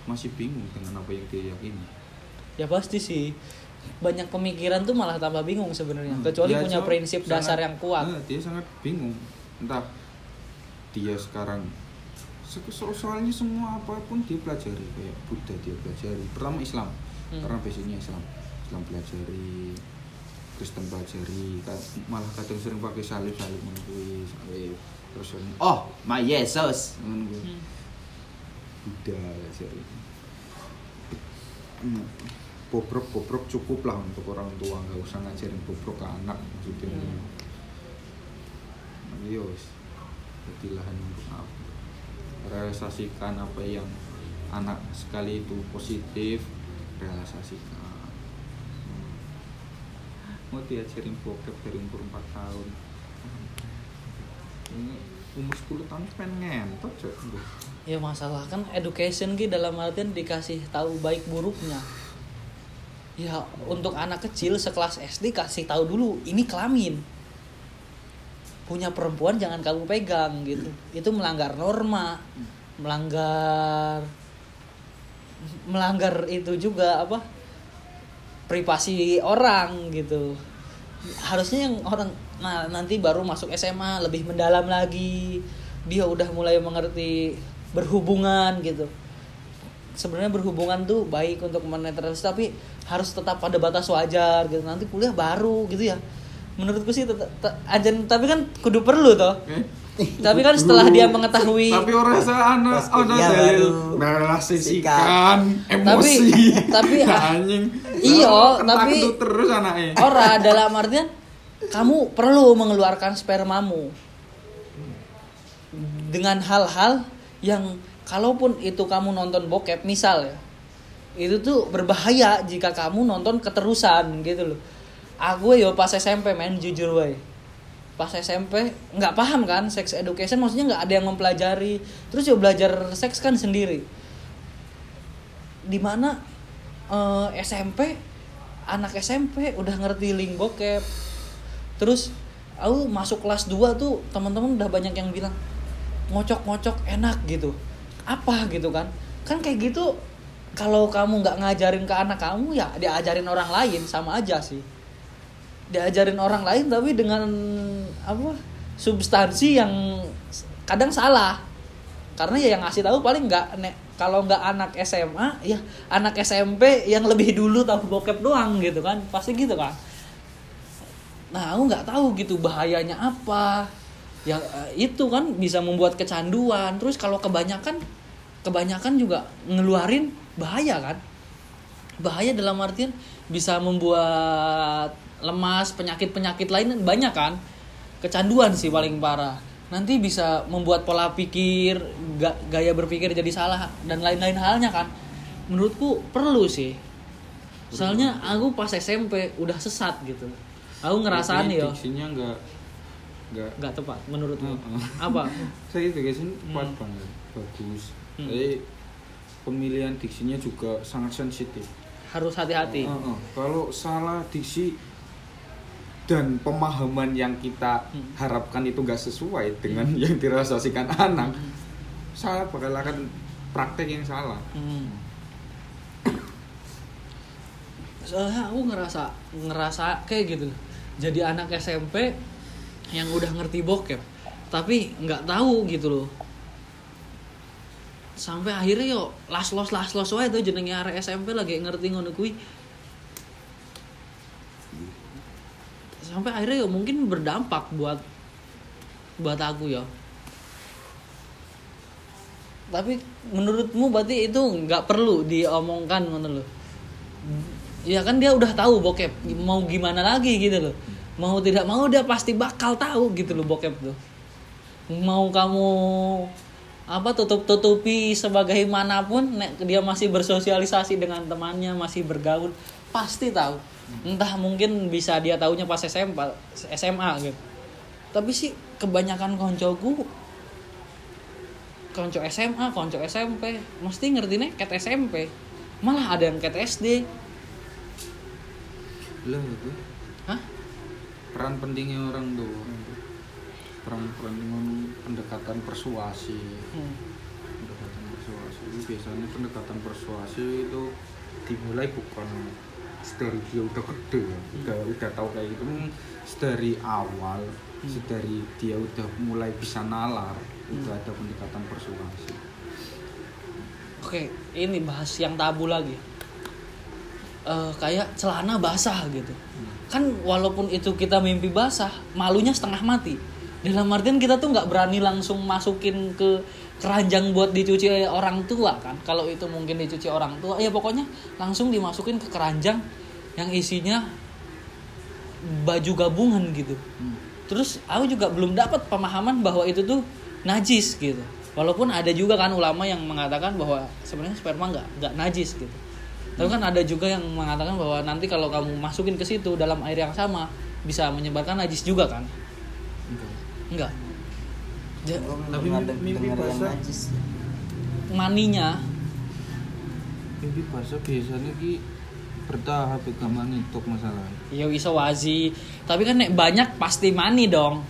masih bingung dengan apa yang dia yakini Ya pasti sih. Banyak pemikiran tuh malah tambah bingung sebenarnya. Hmm, Kecuali punya so- prinsip dasar sangat- yang kuat. eh, dia sangat bingung entah dia sekarang so- so- soalnya semua apa pun dia pelajari kayak Buddha dia pelajari pertama Islam Hmm. karena basicnya Islam Islam pelajari Kristen pelajari ka- malah kadang sering pakai salib salib menunggu salib. Terus sering, oh my Yesus menunggu Hmm. Buddha pelajari Hmm, bobrok bobrok cukup lah untuk orang tua nggak usah ngajarin bobrok ke anak maksudnya. Hmm. Nah, yos jadi lahan untuk apa? Realisasikan apa yang anak sekali itu positif realisasikan. Mau diajarin bokep dari umur 4 tahun ini umur 10 tahun pengen ngentot cok Ya masalah kan education ki dalam artian dikasih tahu baik buruknya. Ya untuk anak kecil sekelas SD kasih tahu dulu ini kelamin. Punya perempuan jangan kamu pegang gitu. Itu melanggar norma, melanggar melanggar itu juga apa? Privasi orang gitu. Harusnya yang orang nah nanti baru masuk SMA lebih mendalam lagi. Dia udah mulai mengerti berhubungan gitu. Sebenarnya berhubungan tuh baik untuk menetralisasi tapi harus tetap pada batas wajar gitu. Nanti kuliah baru gitu ya. Menurutku sih tetap te- ajan tapi kan kudu perlu toh. Tapi kan setelah dia mengetahui tapi orang saya anak ada dalil baru merealisasikan emosi. Tapi- tapi- anjing. Iya, tapi- terus anaknya. Ora dalam artian kamu perlu mengeluarkan spermamu. Dengan hal-hal yang kalaupun itu kamu nonton bokep misal ya itu tuh berbahaya jika kamu nonton keterusan gitu loh. Aku yo pas SMP men jujur wae pas SMP nggak paham kan sex education maksudnya nggak ada yang mempelajari. Terus yo belajar seks kan sendiri. Di mana eh, SMP anak SMP udah ngerti link bokep terus aku masuk kelas 2 tuh teman-teman udah banyak yang bilang ngocok-ngocok enak gitu. Apa? gitu kan. Kan kayak gitu kalau kamu nggak ngajarin ke anak kamu ya diajarin orang lain sama aja sih diajarin orang lain tapi dengan apa substansi yang kadang salah. Karena ya yang ngasih tahu paling nggak nek kalau nggak anak SMA ya anak SMP yang lebih dulu tahu bokep doang gitu kan. Pasti gitu kan. Nah aku nggak tahu gitu bahayanya apa. Ya eh, itu kan bisa membuat kecanduan. Terus kalau kebanyakan kebanyakan juga ngeluarin bahaya kan. Bahaya dalam artian bisa membuat lemas penyakit penyakit lain banyak kan? Kecanduan sih paling parah. Nanti bisa membuat pola pikir ga- gaya berpikir jadi salah dan lain-lain halnya kan? Menurutku perlu sih. Soalnya aku pas SMP udah sesat gitu. Aku ngerasaan Tapi ya diksinya nggak nggak nggak tepat menurutmu Heeh. apa? Saya itu guys pas banget bagus. Hmm. jadi pemilihan diksinya juga sangat sensitif. Harus hati-hati. Heeh. kalau salah diksi dan pemahaman yang kita Hmm. harapkan itu gak sesuai dengan yang dirasasikan anak salah bakal akan praktek yang salah. Hmm. soalnya aku ngerasa ngerasa kayak gitu jadi anak SMP yang udah ngerti bokep tapi nggak tahu gitu loh. Sampai akhirnya yo las los las los wae tuh jenenge arek SMP lagi ngerti ngono kuwi sampai akhirnya yo mungkin berdampak buat buat aku ya. Tapi menurutmu berarti itu nggak perlu diomongkan ngono loh ya kan dia udah tahu bokep mau gimana lagi gitu loh mau tidak mau dia pasti bakal tahu gitu loh bokep tuh. Mau kamu apa tutup tutupi sebagaimanapun nek dia masih bersosialisasi dengan temannya masih bergaul pasti tahu entah mungkin bisa dia tahunya pas SMP SMA gitu. Tapi sih kebanyakan koncoku konco SMA konco SMP mesti ngerti nih ket SMP malah ada yang ket SD lah itu? Hah? Peran pentingnya orang tua peran penting pendekatan persuasi. Hmm. pendekatan persuasi. Biasanya pendekatan persuasi itu dimulai bukan dari dia udah gede ya udah udah tahu kayak gitu Hmm, dari awal dari dia udah mulai bisa nalar itu ada pendekatan persuasi Oke, ini bahas yang tabu lagi. Eh, kayak celana basah gitu. Kan walaupun itu kita mimpi basah, malunya setengah mati. Dalam artian kita tuh nggak berani langsung masukin ke keranjang buat dicuci oleh orang tua kan. Kalau itu mungkin dicuci orang tua, ya pokoknya langsung dimasukin ke keranjang yang isinya baju gabungan gitu. Terus aku juga belum dapat pemahaman bahwa itu tuh najis gitu. Walaupun ada juga kan ulama yang mengatakan bahwa sebenarnya sperma nggak nggak najis gitu. Tapi kan ada juga yang mengatakan bahwa nanti kalau kamu masukin ke situ dalam air yang sama bisa menyebarkan najis juga kan? Enggak. Ja- Tapi mimpi basah. najis. maninya mimpi bahasa biasanya ki bertahap gampang itu masalah ya iso wazi. Tapi kan nek banyak pasti mani dong.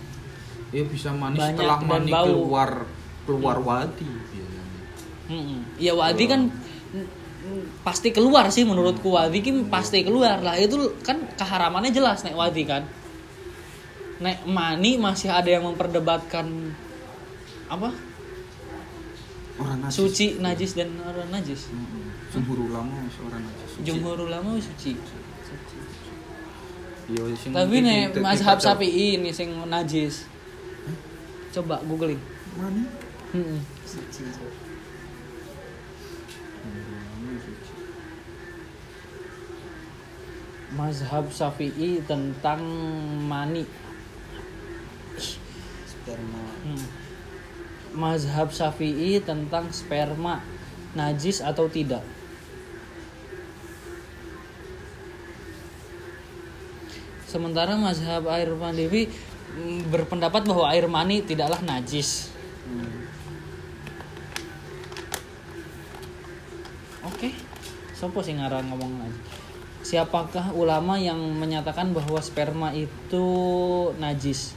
ya bisa manis Banyak setelah mani bau. keluar keluar wadi biasanya. Ya wadi kan pasti keluar sih menurutku wadi kan pasti keluar lah itu kan keharamannya jelas nek wadi kan nek mani masih ada yang memperdebatkan apa? Orang najis. Suci najis dan orang najis. Mm-mm. jumhur ulama seorang najis. Suci. jumhur ulama suci. Iya, sing tapi mungkin nek tidak- mazhab syafi'i ini sing najis. Coba googling. Mana? Mm-mm. Suci, mazhab syafi'i tentang mani. Sperma. Hmm. Mazhab Syafi'i tentang sperma najis atau tidak. Sementara mazhab air mani mm, berpendapat bahwa air mani tidaklah najis. Hmm. Oke. Sopo sing ngarang ngomong najis? Siapakah ulama yang menyatakan bahwa sperma itu najis?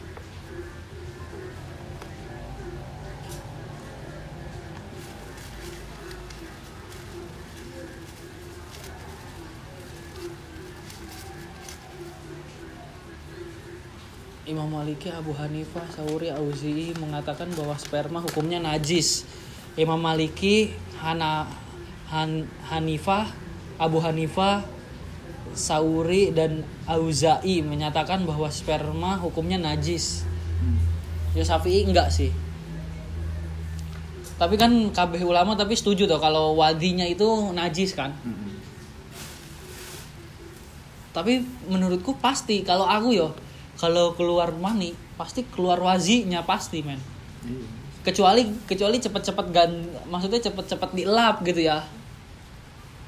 Imam Maliki, Abu Hanifah, Sauri, Auzi'i mengatakan bahwa sperma hukumnya najis. Imam Maliki, Hana, Han, Hanifah, Abu Hanifah, Sauri dan Auza'i menyatakan bahwa sperma hukumnya najis. Ya Syafi'i enggak sih. Tapi kan kabeh ulama tapi setuju tuh kalau wadinya itu najis kan. Mm-mm. Tapi menurutku pasti kalau aku yo kalau keluar mani pasti keluar wazinya pasti men. Kecuali kecuali cepet-cepet gan maksudnya cepet-cepet dielap gitu ya.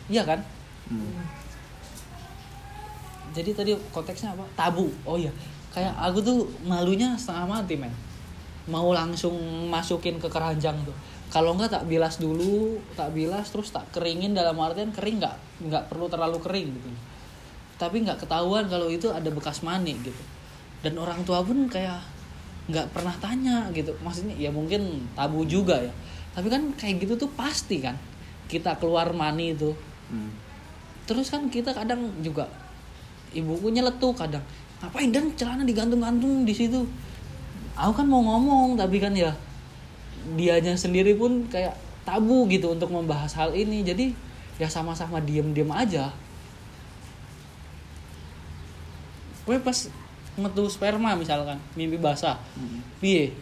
Iya kan? Hmm. jadi tadi konteksnya apa? Tabu. Oh iya. Kayak aku tuh malunya setengah mati men. Mau langsung masukin ke keranjang tuh. Kalau enggak tak bilas dulu tak bilas terus tak keringin dalam artian kering nggak nggak perlu terlalu kering gitu. Tapi nggak ketahuan kalau itu ada bekas mani gitu dan orang tua pun kayak nggak pernah tanya gitu. Maksudnya ya mungkin tabu juga ya. Tapi kan kayak gitu tuh pasti kan kita keluar mani itu. Hmm. terus kan kita kadang juga ibuku nyeletuk kadang. Ngapain dan? Celana digantung-gantung di situ. Aku kan mau ngomong tapi kan ya dianya sendiri pun kayak tabu gitu untuk membahas hal ini. Jadi ya sama-sama diem-diem aja. Gue pas metu sperma misalkan mimpi basah. Piye?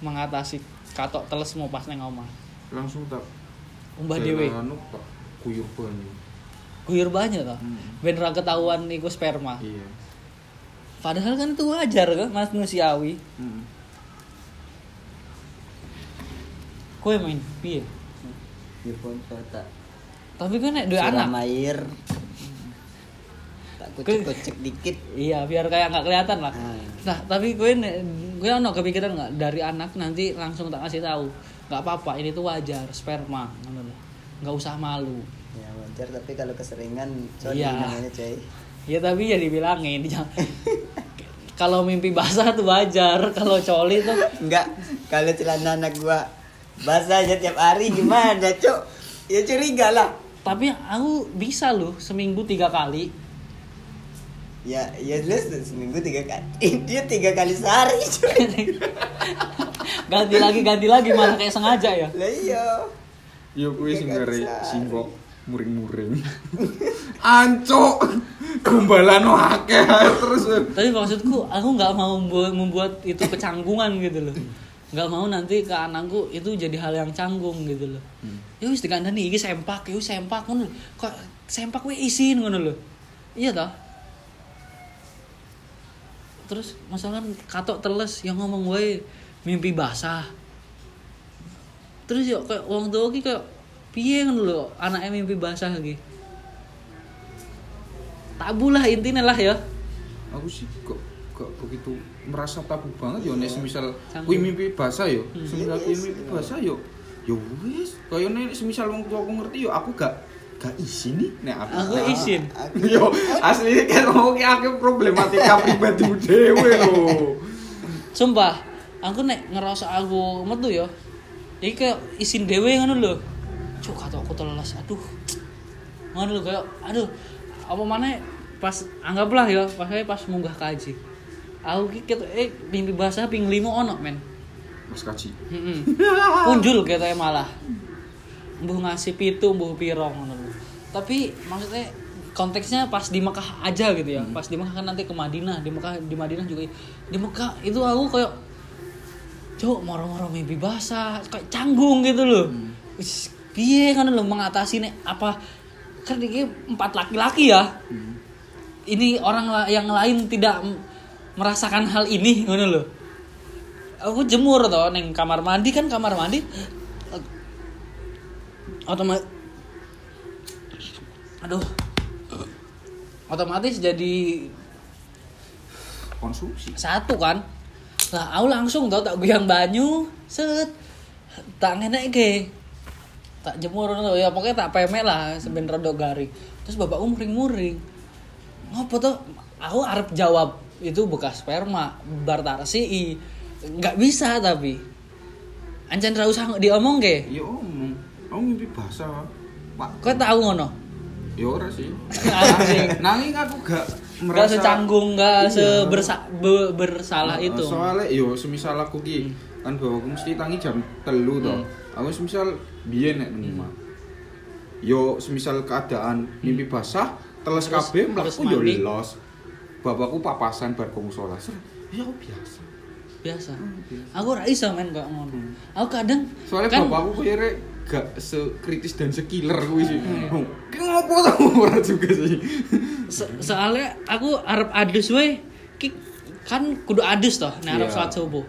Mengatasi katok teles mau pas neng omah. Langsung tak umbah dewe anu tak kuyur banyu. Guyur banyak toh? Hmm. ben ra ketahuan iku sperma. Iya. Padahal kan itu wajar kan manusiawi Hmm. kue main piye? Earphone tak. Tapi kan nek dua anak air kucek-kucek dikit. Iya biar kayak nggak kelihatan lah Ah. nah tapi gue gue ono kepikiran nggak? Dari anak nanti langsung tak kasih tahu. Nggak apa-apa ini tuh wajar sperma nggak usah malu. Ya wajar tapi kalau keseringan sorry Iya. namanya coy ya tapi ya dibilangin kalau mimpi basah tuh wajar kalau coli tuh. Enggak kalau celana anak gua basah aja tiap hari gimana cok ya curiga lah. Tapi aku bisa loh seminggu tiga kali ya ya jelas seminggu tiga kali dia tiga kali sehari cuy. Ganti lagi ganti lagi malah kayak sengaja ya. Lah iya. Yo kuwi sing kali singgok muring-muring. Ancok. Gombalan akeh terus. tapi maksudku aku nggak mau membuat, itu kecanggungan gitu loh. Nggak mau nanti ke anakku itu jadi hal yang canggung gitu loh. Ya wis dikandani iki sempak ya wis sempak ngono kok sempak we isin ngono loh iya toh terus masalah katok teles yang ngomong wae mimpi basah terus yuk kayak wong tua ki kayak piye ngono lho anaknya mimpi basah lagi tabu lah intinya lah ya Aku sih kok kok begitu merasa tabu banget yo nek semisal kuwi mimpi basah yo. Hmm. Semisal kuwi mimpi basah yo. Yo wis, kaya nek semisal wong tua aku ngerti yo aku gak gak isin nih nek aku. aku gak- izin Yo asli kan ngomong ki akeh problematika pribadi dhewe lho. Sumpah, aku nek ngerasa aku metu ya. Iki kayak isin dewe ngono lho. Cuk, kata aku telas. Aduh. Ngono lho kayak aduh. Apa mana pas anggaplah ya, pas pas munggah kaji. Aku ket eh mimpi basah ping limo ono men. Mas Kaji. Heeh. Punjul katanya malah. Mbuh ngasih pitu, mbuh piro ngono. Tapi maksudnya konteksnya pas di Mekah aja gitu ya. Pas di Mekah kan nanti ke Madinah, di Mekah di Madinah juga di Mekah itu aku kayak Cuk, moro-moro mimpi basah, kayak canggung gitu loh. Wis, piye kan lo mengatasi nih apa kan ini empat laki-laki ya. Ini orang yang lain tidak merasakan hal ini ngono loh. Aku jemur toh neng kamar mandi kan kamar mandi otomatis aduh. Otomatis jadi Konsumsi. satu kan? Lah aku langsung tau tak goyang banyu set tak ngenek ke tak jemur ya pokoknya tak pemek lah seben rada garing terus bapakku muring-muring. Ngopo tuh aku arep jawab itu bekas sperma bar resiki. Nggak bisa tapi. Ancen ra usah diomong ke Ya omong. Aku mimpi basah. Pak. kau tahu ngono Ya ora sih. Nanging aku gak merasa secanggung nggak Iya. sebersa be- bersalah itu Soalnya yo semisal aku ki kan bahwa aku mesti tangi jam telu toh. Aku semisal biyen nek nang omah. Yo semisal keadaan mimpi basah, teles kabeh mlaku yo los. Bapakku papasan bar kong. Ser, Ya aku biasa. biasa biasa. aku ra iso men kok ngono aku kadang Soalnya kan bapakku kayaknya gak sekritis dan sekiller kuwi sih. Oh, ki ngopo to ora juga sih. se- soalnya aku arep adus we ki kan kudu adus toh nek arep Iya. salat subuh.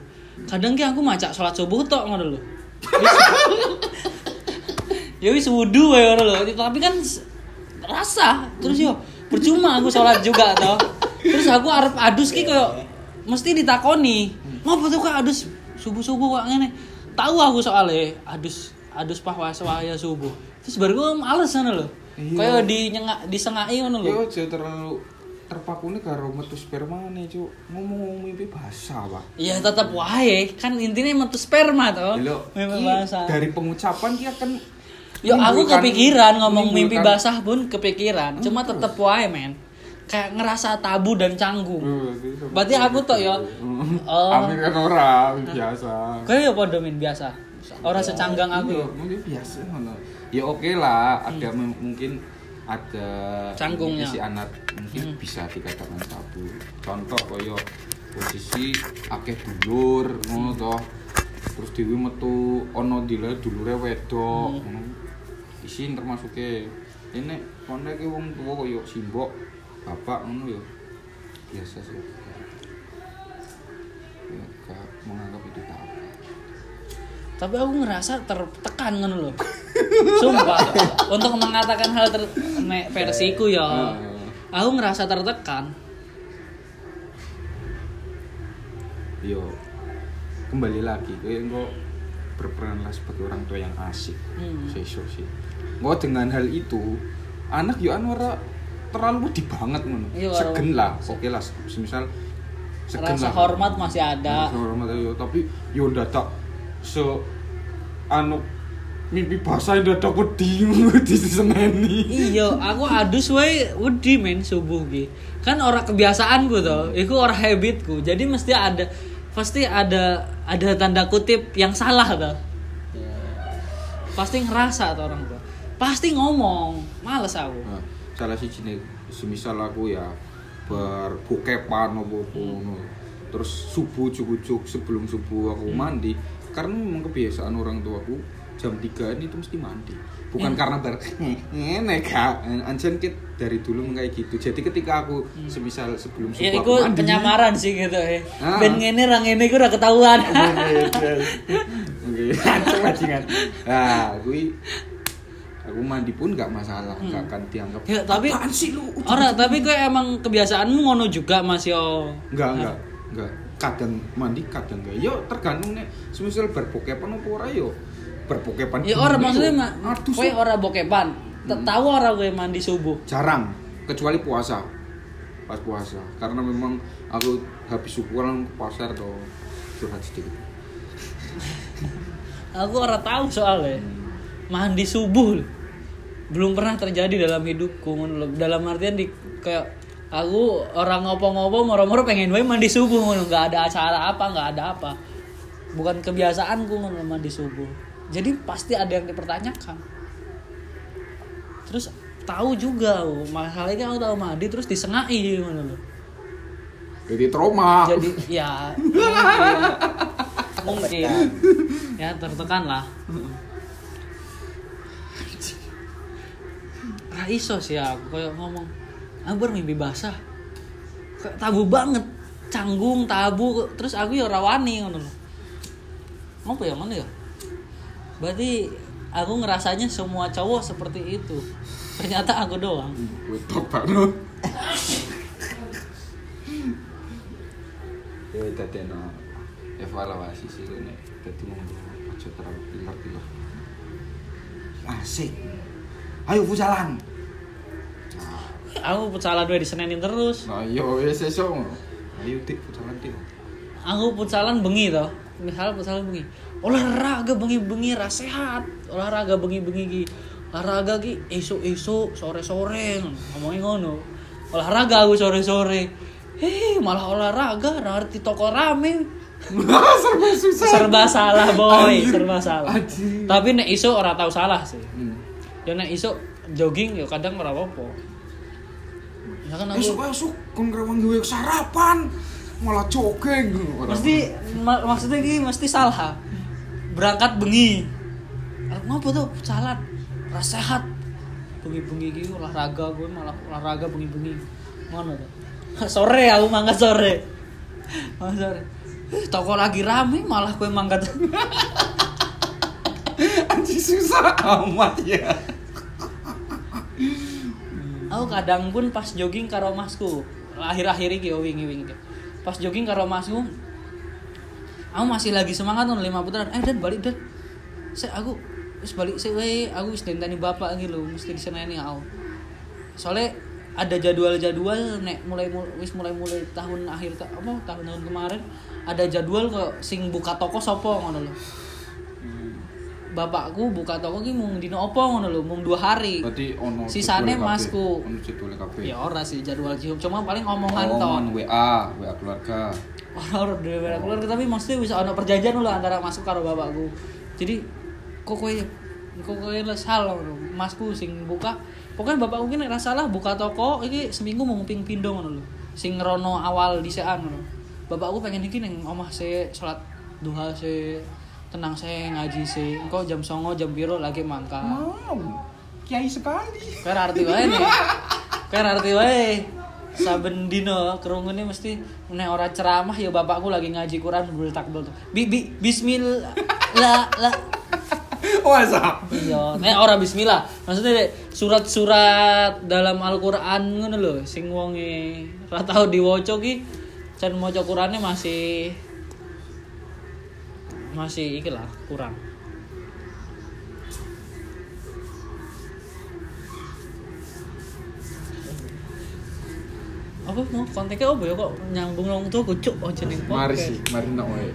Kadang ki aku macak salat subuh tok ngono lho. Ya wis wudu wae ngono lho tapi kan rasa. Terus yo percuma aku sholat juga toh. Terus aku arep adus ki koyo mesti ditakoni. Ngopo tuh kak adus subuh subuh kok ngene? Tahu aku soalnya adus adus pas waya subuh. Terus baru gue males ngono lho. Iya. kayak di nyengak disengai ngono lho. Yo aja terlalu terpaku nih karo metu sperma nih cuk. Ngomong mimpi basah pak. Iya tetap wae. Kan intinya metu sperma toh. Lho, mimpi ki basah. dari pengucapan ki akan Yo aku kepikiran ngomong mimpi basah pun kepikiran. Cuma tetep wae men. Kayak ngerasa tabu dan canggung. Oh, berarti aku tuh Hmm. oh Amin kan ora biasa. kayak ya podo min biasa orang secanggang aku Iya, mungkin biasa ngono. Ya oke lah, ada mem- mungkin ada Canggungnya. si anak mungkin bisa dikatakan tabu. Contoh koyo posisi akeh dulur ngono toh. Terus dhewe metu ana dile dulure wedok ngono. Isin termasuke ini kono iki wong tuwa koyo simbok, bapak ngono yo. Biasa sih. Ya, menganggap itu. Tapi aku ngerasa tertekan kan loh sumpah. Untuk mengatakan hal ter nek versiku ya. Aku ngerasa tertekan. Yo. Kembali lagi kayak engkau berperanlah sebagai orang tua yang asik. Hmm. sih. Engkau dengan hal itu anak yo anu ora terlalu wedi banget ngono. Iya, segen lah oke lah. Semisal segen rasa lah. hormat masih ada. Rasa hormat yo. Tapi yo dadak se anu mimpi basah dadak wedi wedi diseneni. Iya aku adus wae wedi men subuh ki kan orang kebiasaanku tuh itu orang habitku. Jadi mesti ada pasti ada ada tanda kutip yang salah tuh pasti ngerasa tuh orang tuh pasti ngomong males aku. Nah, salah sih jenis semisal aku ya berbukepan apa ngono. terus subuh cukup sebelum subuh aku mandi karena memang kebiasaan orang tuaku jam 3 ini itu mesti mandi. Bukan karena ber ngene kak. Anjen kit dari dulu kayak gitu. Jadi ketika aku semisal sebelum subuh ya aku mandi penyamaran sih gitu ya Ah. ben ngene rang ngene iku udah ketahuan. Oke. Langsung bajingan nah kui aku mandi pun nggak masalah nggak akan dianggap ya tapi sih lu Ora, tapi kok emang kebiasaanmu ngono juga Mas yo. Enggak, enggak, enggak. Kadang mandi, kadang enggak. Yo tergantung nih. Semisal berpokepan apa ora yo. Berpokepan. Ya ora gini, maksudnya Aduh, kowe ora bokepan. Tak tahu ora kowe mandi subuh. jarang kecuali puasa. Pas puasa. Karena memang aku habis subuh langsung ke pasar tuh curhat sedikit. Aku ora tahu soalnya. Mandi subuh. Belum pernah terjadi dalam hidupku. Dalam artian di kayak aku orang ngopo-ngopo moro-moro pengen wae mandi subuh ngono, enggak ada acara apa, enggak ada apa. Bukan kebiasaanku ngono mandi subuh. Jadi pasti ada yang dipertanyakan. Terus tahu juga masalahnya aku tahu mandi terus disengai ngono loh. Jadi trauma. jadi ya mungkin, mungkin ya tertekan lah Raiso sih aku kayak ngomong aku bermimpi basah tabu banget canggung tabu terus aku ya rawani ngono loh apa ya mana ya berarti aku ngerasanya semua cowok seperti itu ternyata aku doang. Ya tadi no evaluasi sih ini. Tadi mau aja terlalu pilar-pilar. Asik. Ayo fusalan. Aku futsalan dua disenenin terus Nah, yo wis esuk. Ayo dik fusalan dik. aku futsalan bengi toh misal futsalan bengi olahraga bengi-bengi ra sehat olahraga bengi-bengi ki olahraga ki esuk-esuk sore-sore ngomongin ngono olahraga aku sore-sore hei malah olahraga nanti toko rame Serba susah. serba salah boy Anjir. serba salah Anjir. tapi nek isu ora tahu salah sih Hmm. ya nek isu jogging ya kadang ora apa-apa ya kan aku Esuk esuk kon ngrawang gue sarapan malah jogging. mesti ma- maksudnya gini mesti salah. Berangkat bengi. Ngapa tuh salat rasa sehat. Bengi-bengi gini olahraga gue malah olahraga bengi-bengi. Mana tuh sore aku mangga sore. Masa toko lagi rame malah kue mangkat. Anjing susah amat ya. Aku kadang pun pas jogging karo masku, akhir-akhir iki yo wingi-wingi. Pas jogging karo masku, aku masih lagi semangat nol lima putaran. Eh dan balik dan, saya aku wis balik sih wae, aku wis dentani bapak gitu, mesti diseneni aku. Soalnya ada jadwal-jadwal nek mulai mul- wis mulai mulai tahun akhir apa tahun-tahun kemarin ada jadwal kok sing buka toko sopo ngono lho. Bapakku buka toko ki mung dino opo ngono lho, mung dua hari. Berarti ono Sisane masku. Ono jadwale kabeh. Ya ora sih jadwal cium, cuma paling omongan Oh, toh. omongan WA, WA keluarga. Orang dari beda keluarga tapi maksudnya bisa ada perjanjian dulu antara masku karo bapakku. Jadi kok kowe kok kowe lah salah. Masku sing buka pokoknya bapakku ki nek salah buka toko iki seminggu mau ping pindo ngono lho. Sing rono awal dhisekan ngono. Bapakku pengen iki ning omah se salat duha se tenang se ngaji se. Engko jam 09.00 jam piro lagi mangkat. Wow. Kiai sekali. Kayak arti wae nih. Kayak arti wae. Saben dino kerungune mesti nek ora ceramah ya bapakku lagi ngaji Quran bul takbel tuh. Bi, bi bismillah la la Wasa. iya nek ora bismillah. Maksudnya surat-surat dalam Al-Qur'an ngono lho sing wonge ora tau diwaca ki can maca Qur'ane masih masih iki lah kurang. apa mau kontaknya apa ya kok nyambung nong tuh kucuk oh jeneng Mari sih, mari nak wae.